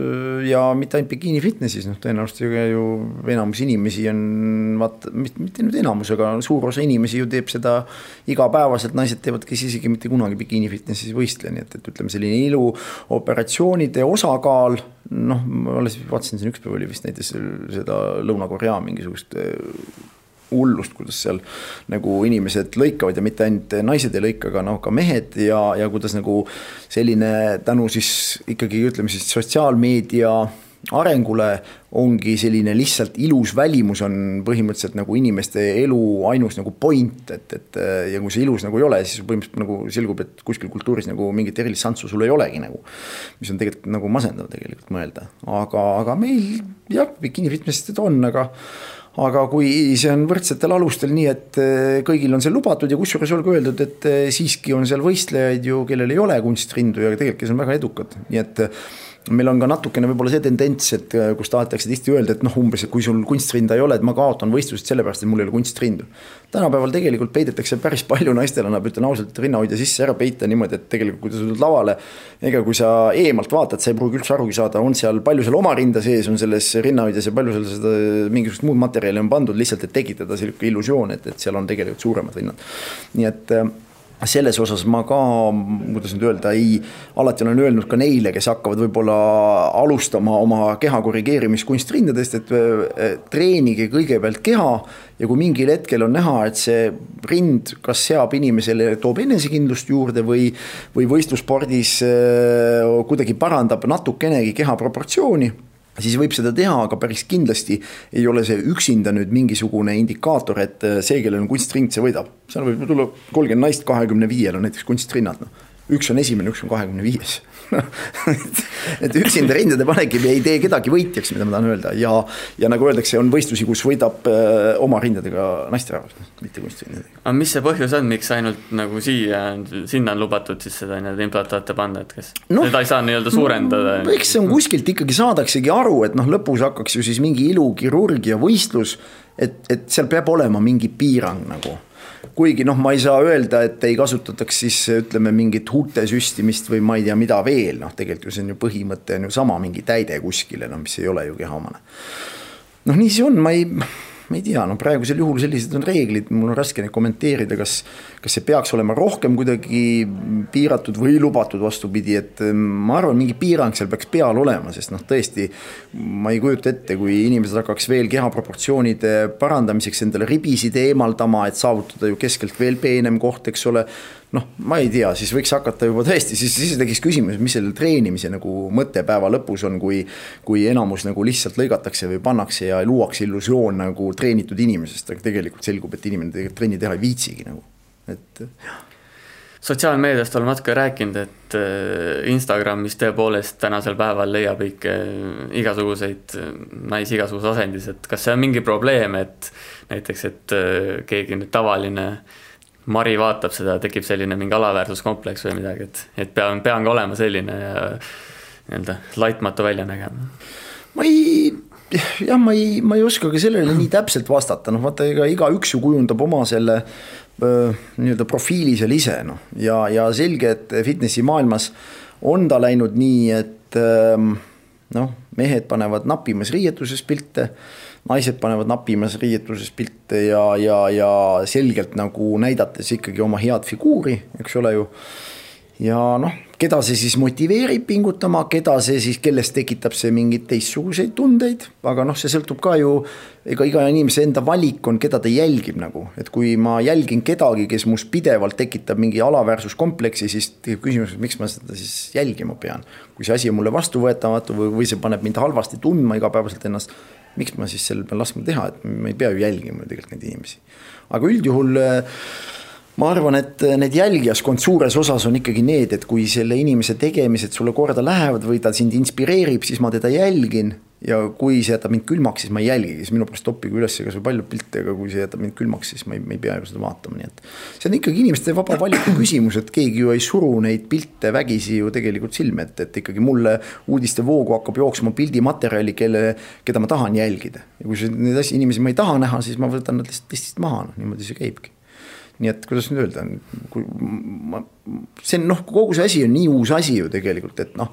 ja mitte ainult bikiini fitnessis, noh, tõenäoliselt ju enamus inimesi on vaata, mitte nüüd enamus, aga suur osa inimesi ju teeb seda igapäevaselt, naised teevad, kes isegi mitte kunagi bikiini fitnessis ei võistle, nii et, et ütleme, selline iluoperatsioonide osakaal. noh, ma alles vaatasin siin üks päev oli vist näiteks seda Lõuna-Korea mingisugust hullust, kuidas seal nagu inimesed lõikavad ja mitte ainult naised ei lõika, aga noh, ka mehed ja, ja kuidas nagu selline tänu siis ikkagi ütleme siis sotsiaalmeedia arengule ongi selline lihtsalt ilus välimus on põhimõtteliselt nagu inimeste elu ainus nagu point, et, et ja kui see ilus nagu ei ole, siis põhimõtteliselt nagu selgub, et kuskil kultuuris nagu mingit erilist santsu sul ei olegi nagu. mis on tegelikult nagu masendav tegelikult mõelda, aga, aga meil jah, bikini fitness'id on, aga aga kui see on võrdsetel alustel, nii et eh, kõigil on see lubatud ja kusjuures olgu öeldud, et eh, siiski on seal võistlejaid ju, kellel ei ole kunstrindu ja tegelikult, kes on väga edukad, nii et meil on ka natukene võib-olla see tendents, et äh, kus tahetakse tihti öelda, et noh, umbes, et kui sul kunstrinda ei ole, et ma kaotan võistlused sellepärast, et mul ei ole kunstrindu. tänapäeval tegelikult peidetakse päris palju naistel annab, ütlen ausalt, rinnahoidja sisse ära peita niimoodi, et tegelikult kui sa tuled lavale. ega kui sa eemalt vaatad, sa ei pruugi üldse arugi saada, on seal, palju seal oma rinda sees on selles rinnahoidjas ja palju seal seda mingisugust muud materjali on pandud lihtsalt, et tekitada sihuke illusioon, et, et seal on tegelikult suuremad rinnad. nii et äh, selles osas ma ka, kuidas nüüd öelda, ei, alati olen öelnud ka neile, kes hakkavad võib-olla alustama oma keha korrigeerimist kunstrindadest, et treenige kõigepealt keha. ja kui mingil hetkel on näha, et see rind kas seab inimesele, toob enesekindlust juurde või, või võistlusspordis äh, kuidagi parandab natukenegi keha proportsiooni siis võib seda teha, aga päris kindlasti ei ole see üksinda nüüd mingisugune indikaator, et äh, see, kellel on kunstring, see võidab. seal võib tulla kolmkümmend naist kahekümne viiel on näiteks kunstrinnad, noh. üks on esimene, üks on kahekümne viies et üksinda rindade panek ei tee kedagi võitjaks, mida ma tahan öelda ja, ja nagu öeldakse, on võistlusi, kus võidab äh, oma rindadega naisterahvas, mitte kunstrindadega. aga mis see põhjus on, miks ainult nagu siia, sinna on lubatud siis seda nii-öelda implantaate panna, et kas no, seda ei saa nii-öelda suurendada? eks see on kuskilt ikkagi saadaksegi aru, et noh, lõpus hakkaks ju siis mingi ilukirurgia võistlus, et, et seal peab olema mingi piirang nagu kuigi noh, ma ei saa öelda, et ei kasutataks siis ütleme mingit huulte süstimist või ma ei tea, mida veel, noh, tegelikult ju see on ju põhimõte on ju sama, mingi täide kuskile, no mis ei ole ju kehaomane. noh, nii see on, ma ei ma ei tea, no praegusel juhul sellised on reeglid, mul on raske neid kommenteerida, kas, kas see peaks olema rohkem kuidagi piiratud või lubatud, vastupidi, et mm, ma arvan, mingi piirang seal peaks peal olema, sest noh, tõesti. ma ei kujuta ette, kui inimesed hakkaks veel kehaproportsioonide parandamiseks endale ribisid eemaldama, et saavutada ju keskelt veel peenem koht, eks ole noh, ma ei tea, siis võiks hakata juba tõesti, siis, siis tekiks küsimus, mis selle treenimise nagu mõte päeva lõpus on, kui. kui enamus nagu lihtsalt lõigatakse või pannakse ja luuakse illusioon nagu treenitud inimesest, aga tegelikult selgub, et inimene tegelikult trenni teha ei viitsigi nagu, et jah sotsiaalmeediast oleme natuke rääkinud, et äh, Instagramis tõepoolest tänasel päeval leiab ikka igasuguseid äh, naisi igasuguses asendis, et kas see on mingi probleem, et näiteks, et äh, keegi nüüd tavaline äh, Mari vaatab seda, tekib selline mingi alaväärsuskompleks või midagi, et, et pean, pean ka olema selline ja nii-öelda laitmatu välja nägema. ma ei, jah, ma ei, ma ei oska ka sellele nii täpselt vastata, noh vaata, ega igaüks ju kujundab oma selle nii-öelda profiili seal ise noh, ja, ja selge, et fitnessi maailmas on ta läinud nii, et noh, mehed panevad napimas riietuses pilte naised panevad napimas riietuses pilte ja, ja, ja selgelt nagu näidates ikkagi oma head figuuri, eks ole ju. ja noh, keda see siis motiveerib pingutama, keda see siis, kellest tekitab see mingeid teistsuguseid tundeid, aga noh, see sõltub ka ju. ega iga inimese enda valik on, keda ta jälgib nagu, et kui ma jälgin kedagi, kes must pidevalt tekitab mingi alaväärsuskompleksi, siis tekib küsimus, miks ma seda siis jälgima pean. kui see asi on mulle vastuvõetamatu või, või see paneb mind halvasti tundma igapäevaselt ennast miks ma siis selle pean laskma teha, et me ei pea ju jälgima tegelikult neid inimesi. aga üldjuhul äh, ma arvan, et äh, need jälgijaskond suures osas on ikkagi need, et kui selle inimese tegemised sulle korda lähevad või ta sind inspireerib, siis ma teda jälgin ja kui see jätab mind külmaks, siis ma ei jälgigi, siis minu pärast toppige üles kasvõi palju pilte, aga kui see jätab mind külmaks, siis ma ei, ma ei pea ju seda vaatama, nii et. see on ikkagi inimeste vaba valiku küsimus, et keegi ju ei suru neid pilte vägisi ju tegelikult silme ette, et ikkagi mulle uudistevoogu hakkab jooksma pildimaterjali, kelle, keda ma tahan jälgida. ja kui neid asju, inimesi ma ei taha näha, siis ma võtan nad lihtsalt listist maha, noh niimoodi see käibki nii et kuidas nüüd öelda, kui ma, see on noh, kogu see asi on nii uus asi ju tegelikult, et noh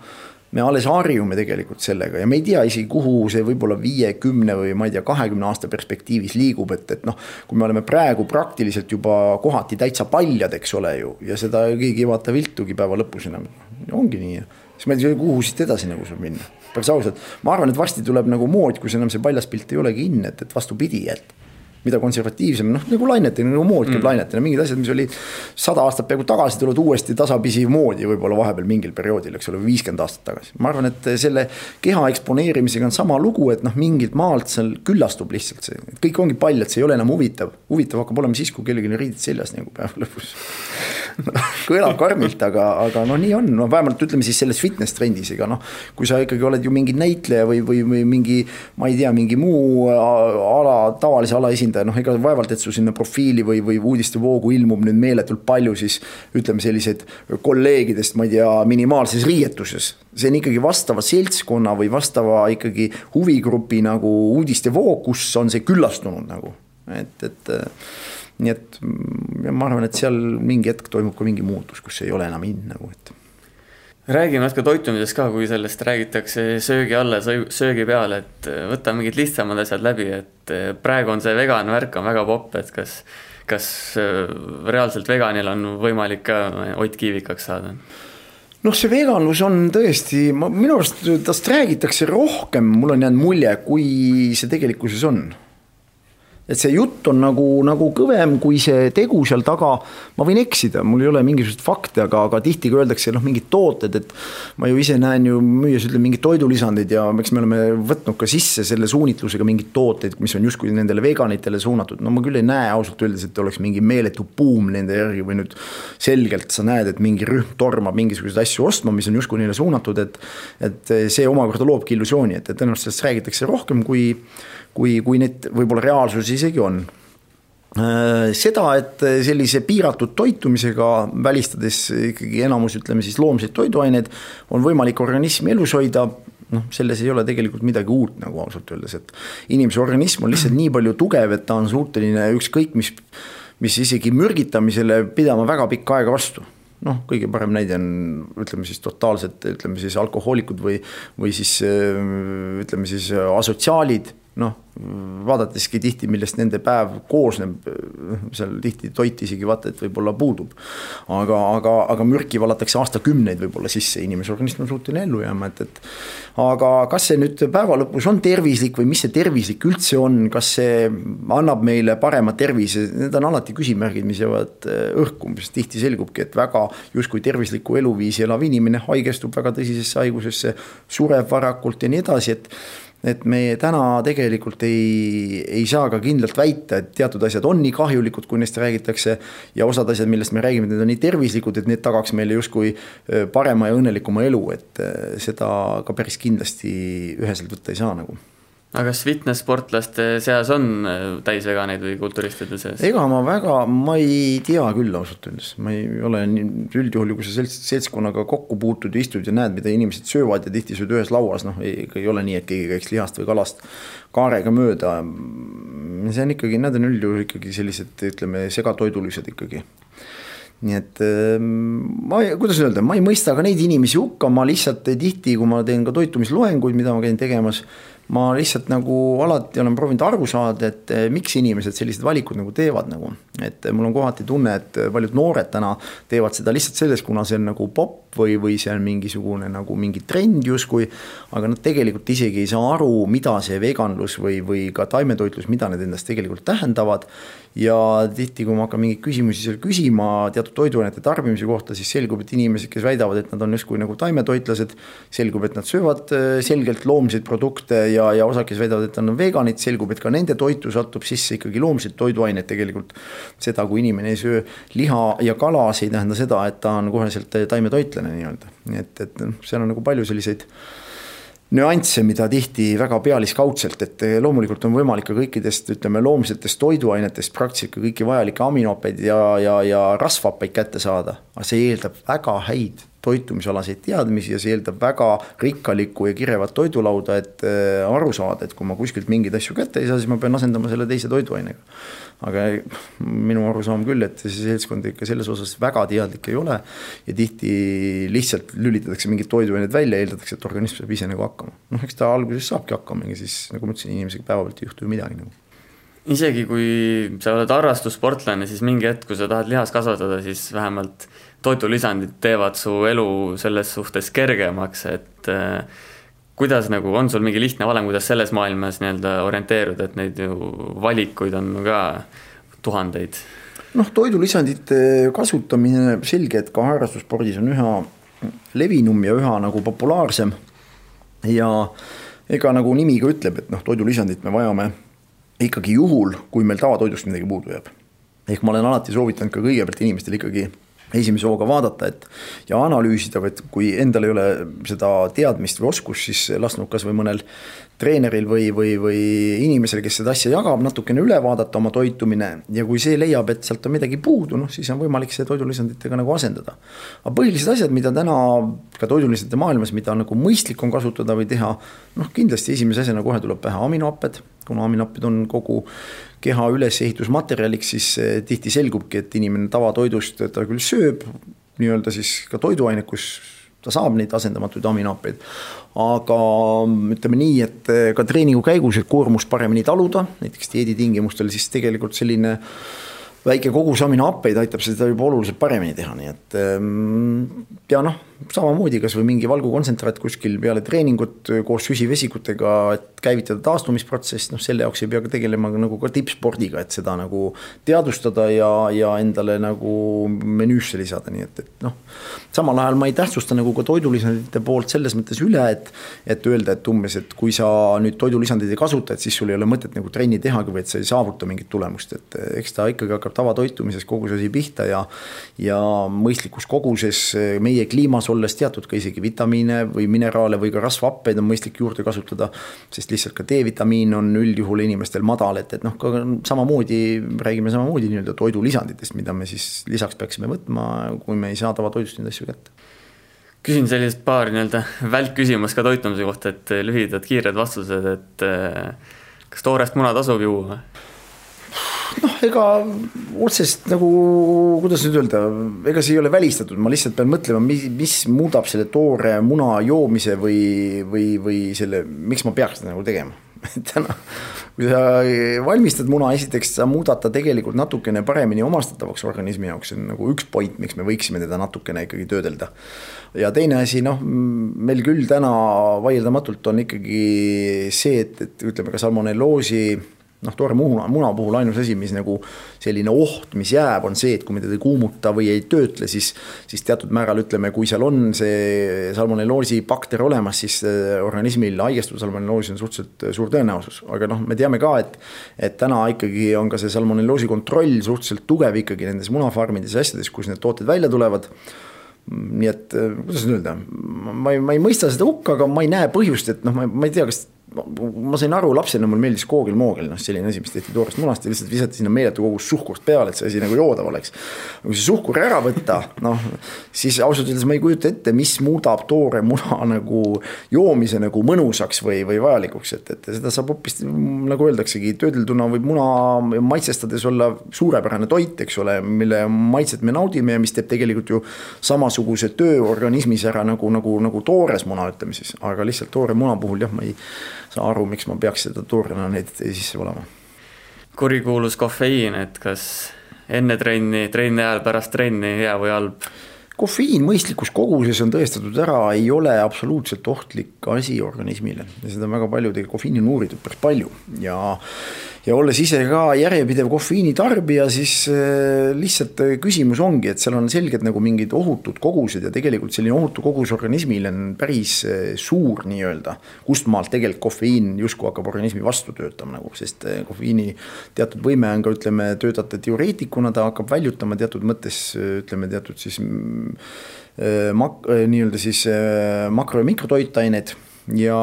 me alles harjume tegelikult sellega ja me ei tea isegi, kuhu see võib-olla viie, kümne või ma ei tea, kahekümne aasta perspektiivis liigub, et, et noh. kui me oleme praegu praktiliselt juba kohati täitsa paljad, eks ole ju, ja seda keegi ei vaata viltugi päeva lõpus enam. ongi nii, siis ma ei tea, kuhu siit edasi nagu saab minna, päris ausalt. ma arvan, et varsti tuleb nagu mood, kus enam see paljas pilt ei olegi in, et, et vastupidi, et mida konservatiivsem, noh nagu lainetena, nagu mood käib mm. lainetena, mingid asjad, mis olid sada aastat peaaegu tagasi, tulevad uuesti tasapisi moodi võib-olla vahepeal mingil perioodil, eks ole, viiskümmend aastat tagasi. ma arvan, et selle keha eksponeerimisega on sama lugu, et noh, mingilt maalt seal küllastub lihtsalt see, kõik ongi paljad, see ei ole enam huvitav. huvitav hakkab olema siis, kui kellelgi on riided seljas nagu päeva lõpus kõlab karmilt, aga, aga no nii on, no vähemalt ütleme siis selles fitness trendis, ega noh. kui sa ikkagi oled ju mingi näitleja või, või, või mingi, ma ei tea, mingi muu ala, tavalise ala esindaja noh, ega vaevalt, et sul sinna profiili või, või uudistevoogu ilmub nüüd meeletult palju siis ütleme, selliseid kolleegidest, ma ei tea, minimaalses riietuses. see on ikkagi vastava seltskonna või vastava ikkagi huvigrupi nagu uudistevoog, kus on see küllastunud nagu, et, et nii et ma arvan, et seal mingi hetk toimub ka mingi muutus, kus ei ole enam in nagu, et räägime natuke toitumisest ka, kui sellest räägitakse söögi alla, söögi peale, et äh, võta mingid lihtsamad asjad läbi, et äh, praegu on see vegan värk on väga popp, et kas, kas äh, reaalselt veganil on võimalik ka Ott Kiivikaks saada? noh, see veganlus on tõesti, ma minu arust tast räägitakse rohkem, mul on jäänud mulje, kui see tegelikkuses on et see jutt on nagu, nagu kõvem kui see tegu seal taga. ma võin eksida, mul ei ole mingisuguseid fakte, aga, aga tihti ka öeldakse noh, mingid tooted, et ma ju ise näen ju müües ütleme mingeid toidulisandeid ja eks me oleme võtnud ka sisse selle suunitlusega mingeid tooteid, mis on justkui nendele veganitele suunatud. no ma küll ei näe ausalt öeldes, et oleks mingi meeletu buum nende järgi või nüüd selgelt sa näed, et mingi rühm tormab mingisuguseid asju ostma, mis on justkui neile suunatud, et et see omakorda loobki illusiooni, et, et tõenäoliselt sellest räägitakse rohkem, kui kui, kui need võib-olla reaalsuses isegi on. Äh, seda, et sellise piiratud toitumisega välistades ikkagi enamus, ütleme siis loomseid toiduaineid, on võimalik organismi elus hoida, noh, selles ei ole tegelikult midagi uut nagu ausalt öeldes, et inimese organism on lihtsalt nii palju tugev, et ta on suuteline ükskõik mis, mis isegi mürgitamisele pidama väga pikka aega vastu. Noh, kõige parem näide on ütleme siis totaalsed, ütleme siis alkohoolikud või, või siis ütleme siis asotsiaalid noh, vaadateski tihti, millest nende päev koosneb, seal tihti toit isegi vaata, et võib-olla puudub. aga, aga, aga mürki valatakse aastakümneid võib-olla sisse, inimese organism on suuteline ellu jääma, et, et. aga kas see nüüd päeva lõpus on tervislik või mis see tervislik üldse on, kas see annab meile parema tervise, need on alati küsimärgid, mis jäävad äh, õhku, mis tihti selgubki, et väga justkui tervislikku eluviisi elav inimene haigestub väga tõsisesse haigusesse, sureb varakult ja nii edasi, et et me täna tegelikult ei, ei saa ka kindlalt väita, et teatud asjad on nii kahjulikud, kui neist räägitakse. ja osad asjad, millest me räägime, need on nii tervislikud, et need tagaks meile justkui parema ja õnnelikuma elu, et seda ka päris kindlasti üheselt võtta ei saa nagu aga kas fitness-sportlaste seas on äh, täisveganeid või kulturistide seas? ega ma väga, ma ei tea küll ausalt öeldes, ma ei ole üldjuhul, kui sa selts, seltskonnaga kokku puutud ja istud ja näed, mida inimesed söövad ja tihti sööd ühes lauas, noh, ei, ei ole nii, et keegi käiks lihast või kalast kaarega mööda. see on ikkagi, need on üldjuhul ikkagi sellised, ütleme, segatoidulised ikkagi nii et ehm, ma, kuidas öelda, ma ei mõista ka neid inimesi hukka, ma lihtsalt tihti, kui ma teen ka toitumisloenguid, mida ma käin tegemas ma lihtsalt nagu alati olen proovinud aru saada, et eh, miks inimesed sellised valikud nagu teevad nagu. et mul on kohati tunne, et paljud noored täna teevad seda lihtsalt selles, kuna see on nagu popp või, või see on mingisugune nagu mingi trend justkui. aga nad tegelikult isegi ei saa aru, mida see veganlus või, või ka taimetoitlus, mida need endast tegelikult tähendavad ja tihti, kui ma hakkan mingeid küsimusi seal küsima teatud toiduainete tarbimise kohta, siis selgub, et inimesed, kes väidavad, et nad on justkui nagu taimetoitlased, selgub, et nad söövad äh, selgelt loomseid produkte ja, ja osad, kes väidavad, et nad on veganid, selgub, et ka nende toitu satub sisse ikkagi loomseid toiduaineid tegelikult. seda, kui inimene ei söö liha ja kala, see ei tähenda seda, et ta on koheselt taimetoitlane nii-öelda, nii et, et noh, seal on nagu palju selliseid nüansse, mida tihti väga pealiskaudselt, et loomulikult on võimalik ka kõikidest, ütleme, loomsetest toiduainetest praktiliselt ka kõiki vajalikke aminohappeid ja, ja, ja rasvhappeid kätte saada. aga see eeldab väga häid toitumisalaseid teadmisi ja see eeldab väga rikkalikku ja kirevat toidulauda, et äh, aru saada, et kui ma kuskilt mingeid asju kätte ei saa, siis ma pean asendama selle teise toiduainega. aga minu arusaam küll, et see seltskond ikka selles osas väga teadlik ei ole ja tihti lihtsalt lülitatakse mingid toiduained välja, eeldatakse, et organism saab ise nagu hakkama. noh, eks ta alguses saabki hakkama ja siis nagu ma ütlesin, inimesega päevapealt ei juhtu ju midagi nagu isegi kui sa oled harrastussportlane, siis mingi hetk, kui sa tahad lihast kasvatada, siis vähemalt toidulisandid teevad su elu selles suhtes kergemaks, et äh, kuidas nagu, on sul mingi lihtne valem, kuidas selles maailmas nii-öelda orienteeruda, et neid ju valikuid on ka tuhandeid? noh, toidulisandite kasutamine, selge, et ka harrastusspordis on üha levinum ja üha nagu populaarsem. ja ega nagu nimi ka ütleb, et noh, toidulisandit me vajame ikkagi juhul, kui meil tavatoidust midagi puudu jääb. ehk ma olen alati soovitanud ka kõigepealt inimestel ikkagi esimese hooga vaadata, et ja analüüsida, et kui endal ei ole seda teadmist või oskust, siis lasknud kasvõi mõnel treeneril või, või, või inimesel, kes seda asja jagab, natukene üle vaadata oma toitumine ja kui see leiab, et sealt on midagi puudu, noh siis on võimalik see toidulisanditega nagu asendada. aga põhilised asjad, mida täna ka toidulisandite maailmas, mida nagu mõistlik on kasutada või teha, noh kindlasti esimese asjana kohe tuleb pähe aminohapped, kuna aminohapped on kogu keha ülesehitusmaterjaliks, siis eh, tihti selgubki, et inimene tavatoidust ta küll sööb nii-öelda siis ka toiduainet, kus ta saab neid asendamatuid aminohappeid. aga ütleme nii, et eh, ka treeningu käigus, et koormust paremini taluda, näiteks dieeditingimustel, siis tegelikult selline väike kogus aminohappeid aitab seda juba oluliselt paremini teha, nii et ehm, ja noh, samamoodi kasvõi mingi valgukontsentraat kuskil peale treeningut koos süsivesikutega, et käivitada taastumisprotsess, noh selle jaoks ei pea ka tegelema nagu ka tippspordiga, et seda nagu teadvustada ja, ja endale nagu menüüsse lisada, nii et, et noh. samal ajal ma ei tähtsusta nagu ka toidulisandite poolt selles mõttes üle, et, et öelda, et umbes, et kui sa nüüd toidulisandeid ei kasuta, et siis sul ei ole mõtet nagu trenni tehagi või et sa ei saavuta mingit tulemust, et eks ta ikkagi hakkab tavatoitumises kogu see asi pihta ja. ja mõistlikus koguses meie kliimas olles teatud ka isegi vitamiine või mineraale või ka rasvhappeid on mõistlik juurde kasutada. sest lihtsalt ka D-vitamiin on üldjuhul inimestel madal, et, et noh, ka samamoodi räägime samamoodi nii-öelda toidulisanditest, mida me siis lisaks peaksime võtma, kui me ei saa tavatoidust neid asju kätte küsin sellist paar nii-öelda välkküsimust ka toitumise kohta, et lühidad kiired vastused, et eh, kas toorest muna tasub juua? Noh, ega otsest nagu, kuidas nüüd öelda, ega see ei ole välistatud, ma lihtsalt pean mõtlema, mis, mis muudab selle toore muna joomise või, või, või selle, miks ma peaks seda nagu tegema täna, kui sa valmistad muna, esiteks sa muudad ta tegelikult natukene paremini omastatavaks organismi jaoks, see on nagu üks point, miks me võiksime teda natukene ikkagi töödelda. ja teine asi, noh, meil küll täna vaieldamatult on ikkagi see, et, et ütleme ka salmonelloosi noh, toore muna, muna puhul ainus asi, mis nagu selline oht, mis jääb, on see, et kui me teda ei kuumuta või ei töötle, siis, siis teatud määral ütleme, kui seal on see salmonelloosi bakter olemas, siis äh, organismil haigestuda salmonelloosi on suhteliselt äh, suur tõenäosus, aga noh, me teame ka, et, et täna ikkagi on ka see salmonelloosi kontroll suhteliselt tugev ikkagi nendes munafarmides ja asjades, kus need tooted välja tulevad. Nii et äh, kuidas nüüd öelda, ma ei, ma ei mõista seda hukka, aga ma ei näe põhjust, et noh, ma, ma ei tea, kas ma sain aru, lapsena mulle meeldis koogel-moogel, noh selline asi, mis tehti toorest munast ja lihtsalt visati sinna meeletu kogus suhkrust peale, et see asi nagu joodav oleks. kui see suhkur ära võtta, noh siis ausalt öeldes ma ei kujuta ette, mis muudab toore muna nagu joomise nagu mõnusaks või, või vajalikuks, et, et seda saab hoopis nagu öeldaksegi, töödelduna võib muna maitsestades olla suurepärane toit, eks ole, mille maitset me naudime ja mis teeb tegelikult ju samasuguse töö organismis ära nagu, nagu, nagu toores muna, ütleme siis, aga lihtsalt toore muna puhul jah, ma ei saa aru, miks ma peaks seda toorena neid sisse valama. kurikuulus kofeiin, et kas enne trenni, trenni ajal, pärast trenni, hea või halb? kofeiin mõistlikus koguses on tõestatud ära, ei ole absoluutselt ohtlik asi organismile ja seda on väga palju, tegelikult kofeiini on uuritud päris palju ja ja olles ise ka järjepidev kofeiini tarbija, siis äh, lihtsalt äh, küsimus ongi, et seal on selged nagu mingid ohutud kogused ja tegelikult selline ohutu kogus organismil on päris äh, suur nii-öelda. kust maalt tegelikult kofeiin justkui hakkab organismi vastu töötama nagu, sest kofeiini teatud võime on ka ütleme, töötada diureetikuna, ta hakkab väljutama teatud mõttes ütleme teatud siis mm, mak-, nii-öelda siis makro- ja mikrotoitained ja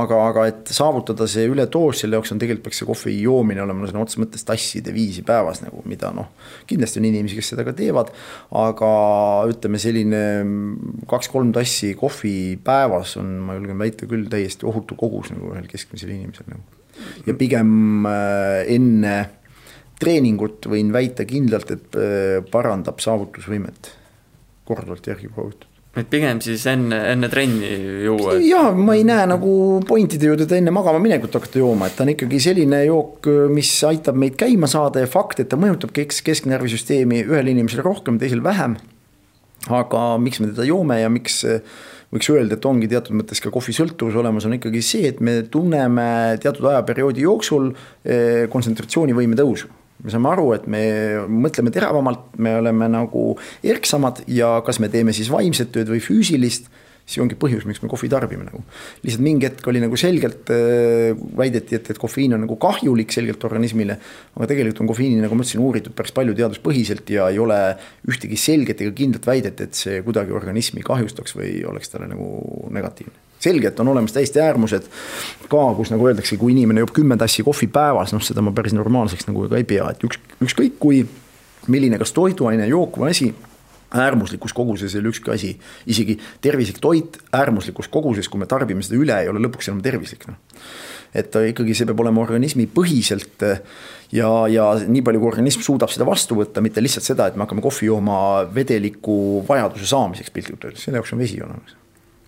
aga, aga et saavutada see üledoos, selle jaoks on tegelikult peaks see kohvi joomine olema sõna otseses mõttes tasside viisi päevas nagu, mida noh. kindlasti on inimesi, kes seda ka teevad, aga ütleme, selline kaks-kolm tassi kohvi päevas on, ma julgen väita küll täiesti ohutu kogus nagu ühel keskmisel inimesel nagu. ja pigem äh, enne treeningut võin väita kindlalt, et äh, parandab saavutusvõimet, korduvalt järgi proovitud et pigem siis enne, enne trenni juua et...? ja ma ei näe nagu pointide ju teda enne magama minekut hakata jooma, et ta on ikkagi selline jook, mis aitab meid käima saada ja fakt, et ta mõjutab kesk, kesknärvisüsteemi ühel inimesel rohkem, teisel vähem. aga miks me teda joome ja miks võiks öelda, et ongi teatud mõttes ka kohvisõltuvus olemas, on ikkagi see, et me tunneme teatud ajaperioodi jooksul eh, kontsentratsioonivõime tõusu me saame aru, et me mõtleme teravamalt, me oleme nagu erksamad ja kas me teeme siis vaimset tööd või füüsilist, siis ongi põhjus, miks me kohvi tarbime nagu. lihtsalt mingi hetk oli nagu selgelt äh, väideti, et, et kofeiin on nagu kahjulik selgelt organismile. aga tegelikult on kofeiini, nagu ma ütlesin, uuritud päris palju teaduspõhiselt ja ei ole ühtegi selget ega kindlat väidet, et see kuidagi organismi kahjustaks või oleks talle nagu negatiivne selge, et on olemas täiesti äärmused ka, kus nagu öeldakse, kui inimene joob kümme tassi kohvi päevas, noh, seda ma päris normaalseks nagu ka ei pea, et üks, ükskõik kui milline, kas toiduaine, jook või asi äärmuslikus koguses ei ole ükski asi, isegi tervislik toit äärmuslikus koguses, kui me tarbime seda üle, ei ole lõpuks enam tervislik, noh. et ikkagi see peab olema organismi põhiselt ja, ja nii palju, kui organism suudab seda vastu võtta, mitte lihtsalt seda, et me hakkame kohvi jooma vedeliku vajaduse saamiseks piltlikult öeldes, selle jaoks on vesi olemas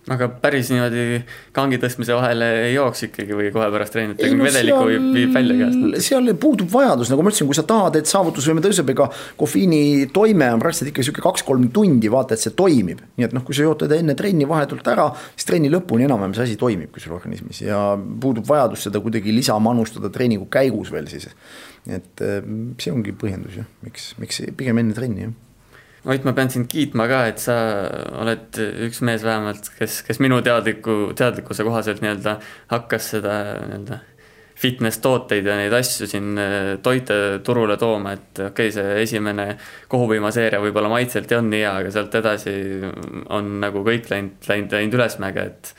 aga päris niimoodi kangi tõstmise vahele ei jooks ikkagi või kohe pärast treenit, no, vedeliku viib, viib välja käest? seal puudub vajadus, nagu ma ütlesin, kui sa tahad, et saavutusvõime tõuseb, ega kofeiini toime on praktiliselt ikka sihuke kaks-kolm tundi, vaata, et see toimib. nii et noh, kui sa jood teda enne trenni vahetult ära, siis trenni lõpuni enam-vähem see asi toimibki sul organismis ja puudub vajadus seda kuidagi lisamanustada treeningu käigus veel siis. et eh, see ongi põhjendus jah, miks, miks pigem enne trenni jah Ott, ma pean sind kiitma ka, et sa oled üks mees vähemalt, kes, kes minu teadliku, teadlikkuse kohaselt nii-öelda hakkas seda nii-öelda fitness tooteid ja neid asju siin äh, toite turule tooma, et okei okay,, see esimene kohupiimaseeria võib-olla maitselt ei olnud nii hea, aga sealt edasi on nagu kõik läinud, läinud, läinud ülesmäge, et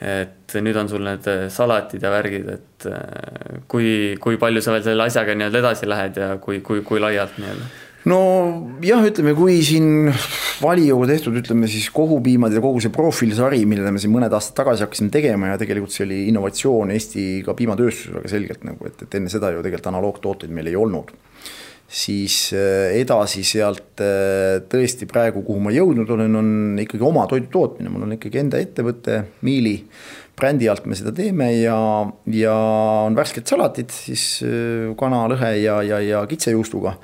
et nüüd on sul need salatid ja värgid, et äh, kui, kui palju sa veel selle asjaga nii-öelda edasi lähed ja kui, kui, kui laialt nii-öelda nojah, ütleme, kui siin Valioga tehtud, ütleme siis kohupiimad ja kogu see profiilsari, millele me siin mõned aastad tagasi hakkasime tegema ja tegelikult see oli innovatsioon Eesti ka piimatööstuses väga selgelt nagu, et, et enne seda ju tegelikult analoogtooteid meil ei olnud. siis äh, edasi sealt äh, tõesti praegu, kuhu ma jõudnud olen, on ikkagi oma toidu tootmine, mul on ikkagi enda ettevõte, Miili brändi alt me seda teeme ja, ja on värsked salatid siis äh, kana, lõhe ja, ja, ja kitsejuustuga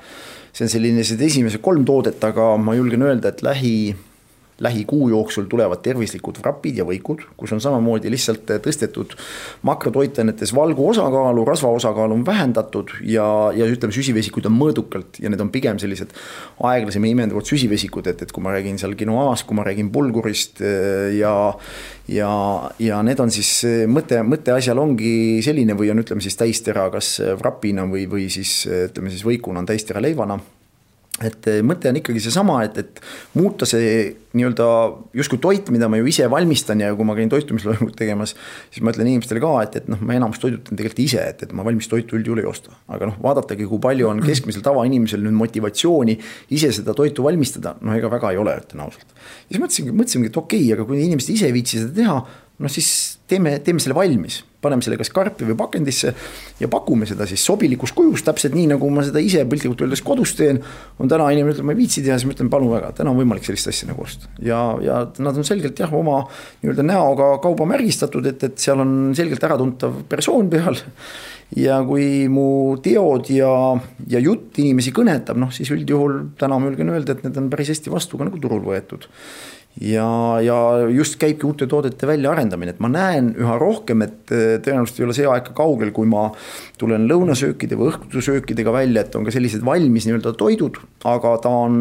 see on selline, esimesed kolm toodet, aga ma julgen öelda, et lähi lähikuu jooksul tulevad tervislikud vrapid ja võikud, kus on samamoodi lihtsalt tõstetud makrotoitainetes valgu osakaalu, rasva osakaalu on vähendatud ja, ja ütleme, süsivesikuid on mõõdukalt ja need on pigem sellised aeglasema imenduvad süsivesikud, et, et kui ma räägin seal quinoaast, kui ma räägin bulgurist eh, ja ja, ja need on siis mõte, mõte asjal ongi selline või on, ütleme siis täistera, kas vrapina või, või siis ütleme siis võikuna on täistera leivana et eh, mõte on ikkagi seesama, et, et muuta see nii-öelda justkui toit, mida ma ju ise valmistan ja kui ma käin toitumisloomingut tegemas, siis ma ütlen inimestele ka, et, et noh, ma enamus toidutan tegelikult ise, et, et ma valmis toitu üldjuhul ei osta. aga noh, vaadatagi, kui palju on keskmisel tavainimesel nüüd motivatsiooni ise seda toitu valmistada, noh, ega väga ei ole, ütlen ausalt. siis mõtlesingi, mõtlesimegi, et okei okay,, aga kui inimesed ise ei viitsi seda teha, noh siis teeme, teeme selle valmis paneme selle kas karpi või pakendisse ja pakume seda siis sobilikus kujus, täpselt nii, nagu ma seda ise piltlikult öeldes kodus teen. on täna inimene ütleb, ma ei viitsi teha, siis ma ütlen, palun väga, täna on võimalik sellist asja nagu osta. ja, ja nad on selgelt jah, oma nii-öelda näoga kauba märgistatud, et, et seal on selgelt äratuntav persoon peal. ja kui mu teod ja, ja jutt inimesi kõnetab, noh siis üldjuhul täna ma julgen öelda, et need on päris hästi vastu ka nagu turul võetud ja, ja just käibki uute toodete väljaarendamine, et ma näen üha rohkem, et eh, tõenäoliselt ei ole see aeg ka kaugel, kui ma tulen lõunasöökide või õhtusöökidega välja, et on ka sellised valmis nii-öelda toidud, aga ta on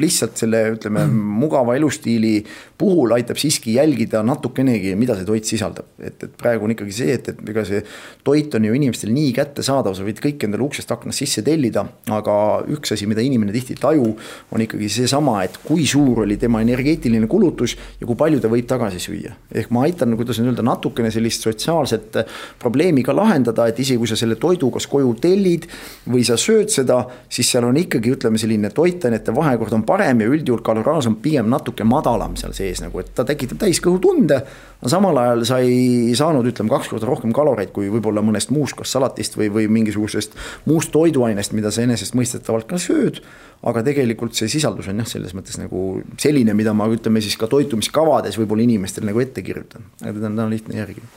lihtsalt selle, ütleme, mugava elustiili puhul aitab siiski jälgida natukenegi, mida see toit sisaldab. et, et praegu on ikkagi see, et, et ega see toit on ju inimestele nii kättesaadav, sa võid kõik endale uksest aknast sisse tellida, aga üks asi, mida inimene tihti ei taju, on ikkagi seesama, et kui suur oli tema energeetiline kulutus ja kui palju ta võib tagasi süüa. ehk ma aitan, kuidas nüüd öelda, natukene sellist sotsiaalset probleemi ka lahendada, et isegi kui sa selle toidu kas koju tellid või sa sööd seda, siis seal on ikkagi, ütleme, selline toitainete vahekord on parem ja üldjuhul kaloraaž on pigem natuke madalam seal sees nagu, et ta tekitab täiskõhutunde. aga samal ajal sa ei saanud, ütleme, kaks korda rohkem kaloreid kui võib-olla mõnest muust, kas salatist või, või mingisugusest muust toiduainest, mida sa enesestmõistetavalt ka sööd aga tegelikult see sisaldus on jah, selles mõttes nagu selline, mida ma ütleme siis ka toitumiskavades võib-olla inimestele nagu ette kirjutan, aga teda on täna lihtne järgida.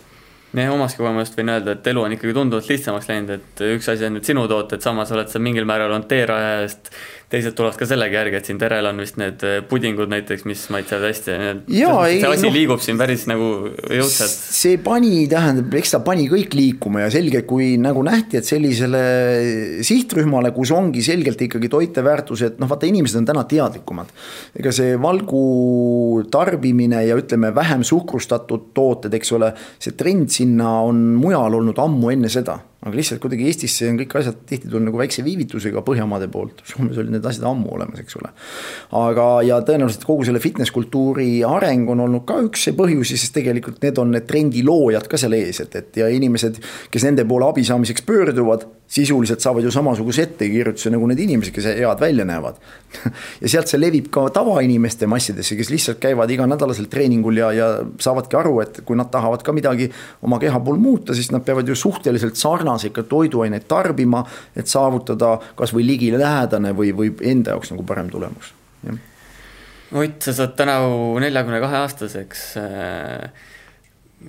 Meie omast kogemusest võin öelda, et elu on ikkagi tunduvalt lihtsamaks läinud, et üks asi on nüüd sinu tooted, samas oled sa mingil määral olnud teeraja eest teised tulevad ka sellega järgi, et siin Terel on vist need eh, pudingud näiteks, mis maitsevad hästi. see asi no, liigub siin päris nagu jõudsalt. see pani, tähendab, eks ta pani kõik liikuma ja selge, kui nagu nähti, et sellisele sihtrühmale, kus ongi selgelt ikkagi toiteväärtused, noh, vaata, inimesed on täna teadlikumad. ega see valgu tarbimine ja ütleme, vähem suhkrustatud tooted, eks ole, see trend sinna on mujal olnud ammu enne seda aga lihtsalt kuidagi Eestisse on kõik asjad tihti tulnud nagu väikse viivitusega Põhjamaade poolt, Soomes olid need asjad ammu olemas, eks ole. aga, ja tõenäoliselt kogu selle fitness kultuuri areng on olnud ka üks põhjusi, sest tegelikult need on need trendi loojad ka seal ees, et, et ja inimesed, kes nende poole abi saamiseks pöörduvad sisuliselt saavad ju samasuguse ettekirjutuse nagu need inimesed, kes head välja näevad. ja sealt see levib ka tavainimeste massidesse, kes lihtsalt käivad iganädalaselt treeningul ja, ja saavadki aru, et kui nad tahavad ka midagi oma keha puhul muuta, siis nad peavad ju suhteliselt sarnaseid ka toiduaineid tarbima, et saavutada kasvõi ligilähedane või, või enda jaoks nagu parem tulemus, Ott, sa saad tänavu neljakümne kahe aastaseks.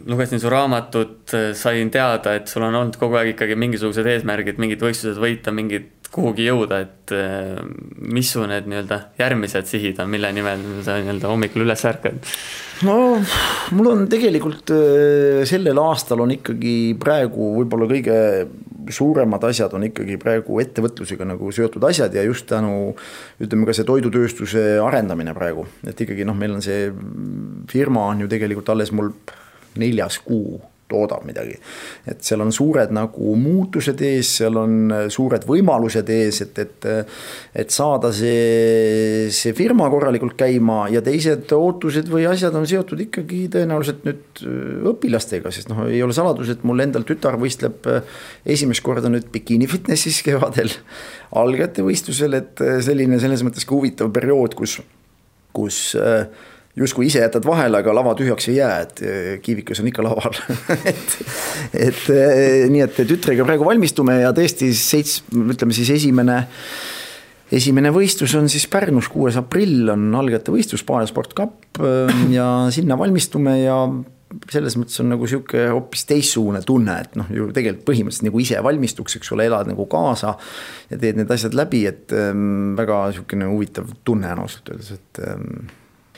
lugesin su raamatut, sain teada, et sul on olnud kogu aeg ikkagi mingisugused eesmärgid, mingid võistlused võita, mingid kuhugi jõuda, et äh, mis su need nii-öelda järgmised sihid on, mille nimel sa nii-öelda hommikul üles ärkad? no mul on tegelikult äh, sellel aastal on ikkagi praegu võib-olla kõige suuremad asjad on ikkagi praegu ettevõtlusega nagu seotud asjad ja just tänu ütleme ka see toidutööstuse arendamine praegu, et ikkagi noh, meil on see firma on ju tegelikult alles mul neljas kuu toodab midagi. et seal on suured nagu muutused ees, seal on suured võimalused ees, et, et, et saada see, see firma korralikult käima ja teised ootused või asjad on seotud ikkagi tõenäoliselt nüüd õpilastega, sest noh, ei ole saladus, et mul endal tütar võistleb esimest korda nüüd bikiini fitnessis kevadel algajate võistlusel, et selline selles mõttes ka huvitav periood, kus, kus äh, justkui ise jätad vahele, aga lava tühjaks ei jää, et eh, kiivikas on ikka laval. Et, et eh, nii, et tütrega praegu valmistume ja tõesti seits-, ütleme siis esimene esimene võistlus on siis Pärnus, kuues aprill on algajate võistlus, Paane Sport Cup eh, ja sinna valmistume ja selles mõttes on nagu sihuke hoopis teistsugune tunne, et noh, ju tegelikult põhimõtteliselt nagu ise valmistuks, eks ole, elad nagu kaasa ja teed need asjad läbi, et ähm, väga sihukene huvitav tunne on ausalt öeldes, et ähm,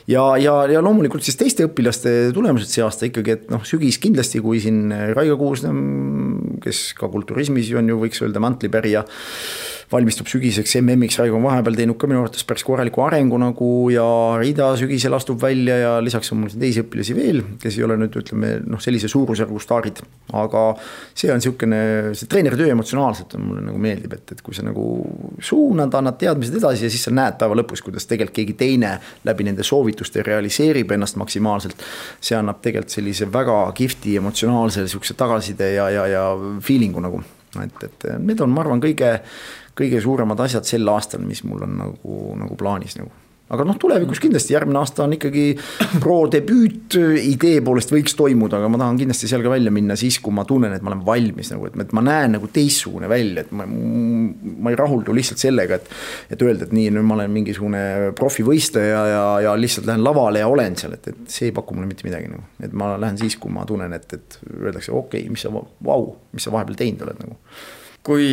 ja, ja, ja loomulikult siis teiste õpilaste tulemused see aasta ikkagi, et noh, sügis kindlasti, kui siin Raigo Kuusnõmm, kes ka kulturismis on ju, võiks öelda mantlipärija valmistub sügiseks MM-iks, Raigo on vahepeal teinud ka minu arvates päris korraliku arengu nagu ja Rida sügisel astub välja ja lisaks on mul siin teisi õpilasi veel, kes ei ole nüüd ütleme noh, sellise suurusjärgu staarid. aga see on niisugune, see treeneri töö emotsionaalselt on mulle nagu meeldib, et, et kui sa nagu suunad, annad teadmised edasi ja siis sa näed päeva lõpus, kuidas tegelikult keegi teine läbi nende soovituste realiseerib ennast maksimaalselt. see annab tegelikult sellise väga kihvti emotsionaalse sihukese tagasiside ja, ja, ja feeling'u nagu et, et need on, ma arvan, kõige, kõige suuremad asjad sel aastal, mis mul on nagu, nagu plaanis nagu aga noh, tulevikus kindlasti järgmine aasta on ikkagi pro debüüt idee poolest võiks toimuda, aga ma tahan kindlasti seal ka välja minna siis, kui ma tunnen, et ma olen valmis nagu, et ma näen nagu teistsugune välja, et ma, ma ei rahuldu lihtsalt sellega, et. et öelda, et nii, nüüd ma olen mingisugune profivõistleja ja, ja lihtsalt lähen lavale ja olen seal, et, et see ei paku mulle mitte midagi nagu. et ma lähen siis, kui ma tunnen, et, et öeldakse, okei okay,, mis sa, vau, mis sa vahepeal teinud oled nagu kui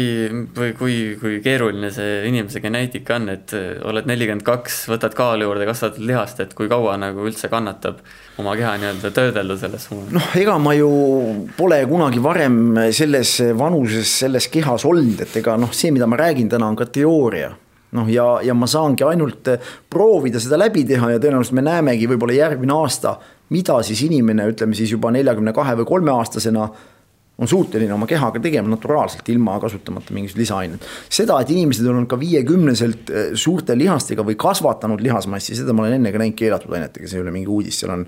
või kui, kui keeruline see inimese geneetika on, et äh, oled nelikümmend kaks, võtad kaalu juurde, kasvatad lihast, et kui kaua nagu üldse kannatab oma keha nii-öelda töödelda selles suunas? noh, ega ma ju pole kunagi varem selles vanuses selles kehas olnud, et ega noh, see, mida ma räägin täna, on ka teooria noh, ja, ja ma saangi ainult proovida seda läbi teha ja tõenäoliselt me näemegi võib-olla järgmine aasta, mida siis inimene, ütleme siis juba neljakümne kahe või kolme aastasena on suuteline oma kehaga tegema naturaalselt, ilma kasutamata mingisuguseid lisaaineid. seda, et inimesed on ka viiekümneselt eh, suurte lihastega või kasvatanud lihasmassi, seda ma olen enne ka näinud keelatud ainetega, see ei ole mingi uudis, seal on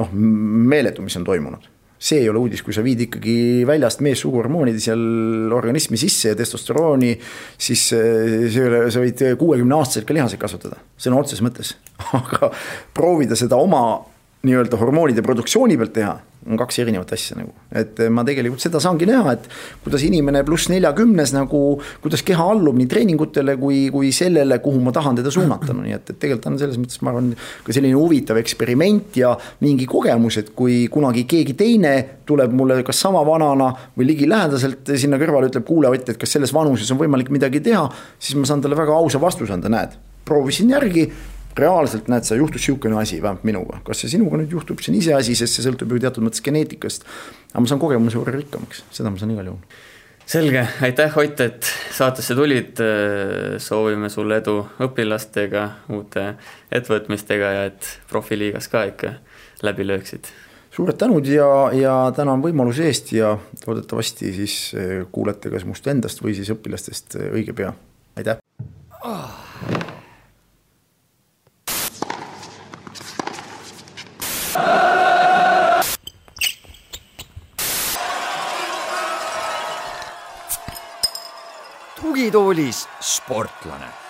noh, meeletu, mis on toimunud see ei ole uudis, kui sa viid ikkagi väljast meessuguhormoonid seal organismi sisse ja testosterooni, siis eh, see ei ole, sa võid kuuekümne aastaselt ka lihaseid kasvatada, sõna otseses mõttes. aga proovida seda oma nii-öelda hormoonide produktsiooni pealt teha on kaks erinevat asja nagu, et ma tegelikult seda saangi näha, et kuidas inimene pluss neljakümnes nagu, kuidas keha allub nii treeningutele kui, kui sellele, kuhu ma tahan teda suunata, no nii et, et tegelikult on selles mõttes, ma arvan, ka selline huvitav eksperiment ja mingi kogemus, et kui kunagi keegi teine tuleb mulle kas sama vanana või ligilähedaselt sinna kõrvale, ütleb, kuule Ott, et kas selles vanuses on võimalik midagi teha, siis ma saan talle väga ausa vastuse anda, näed proovisin järgi, reaalselt näed sa, juhtus sihukene asi vähemalt minuga, kas see sinuga nüüd juhtub, see on iseasi, sest see sõltub ju teatud mõttes geneetikast. aga ma saan kogemuse võrra rikkamaks, seda ma saan igal juhul. selge, aitäh Ott, et saatesse tulid. soovime sulle edu õpilastega, uute ettevõtmistega ja et profiliigas ka ikka läbi lööksid. suured tänud ja, ja tänan võimaluse eest ja loodetavasti siis kuulete kas must endast või siis õpilastest õige pea, aitäh oh.. Tugitoolis sportlane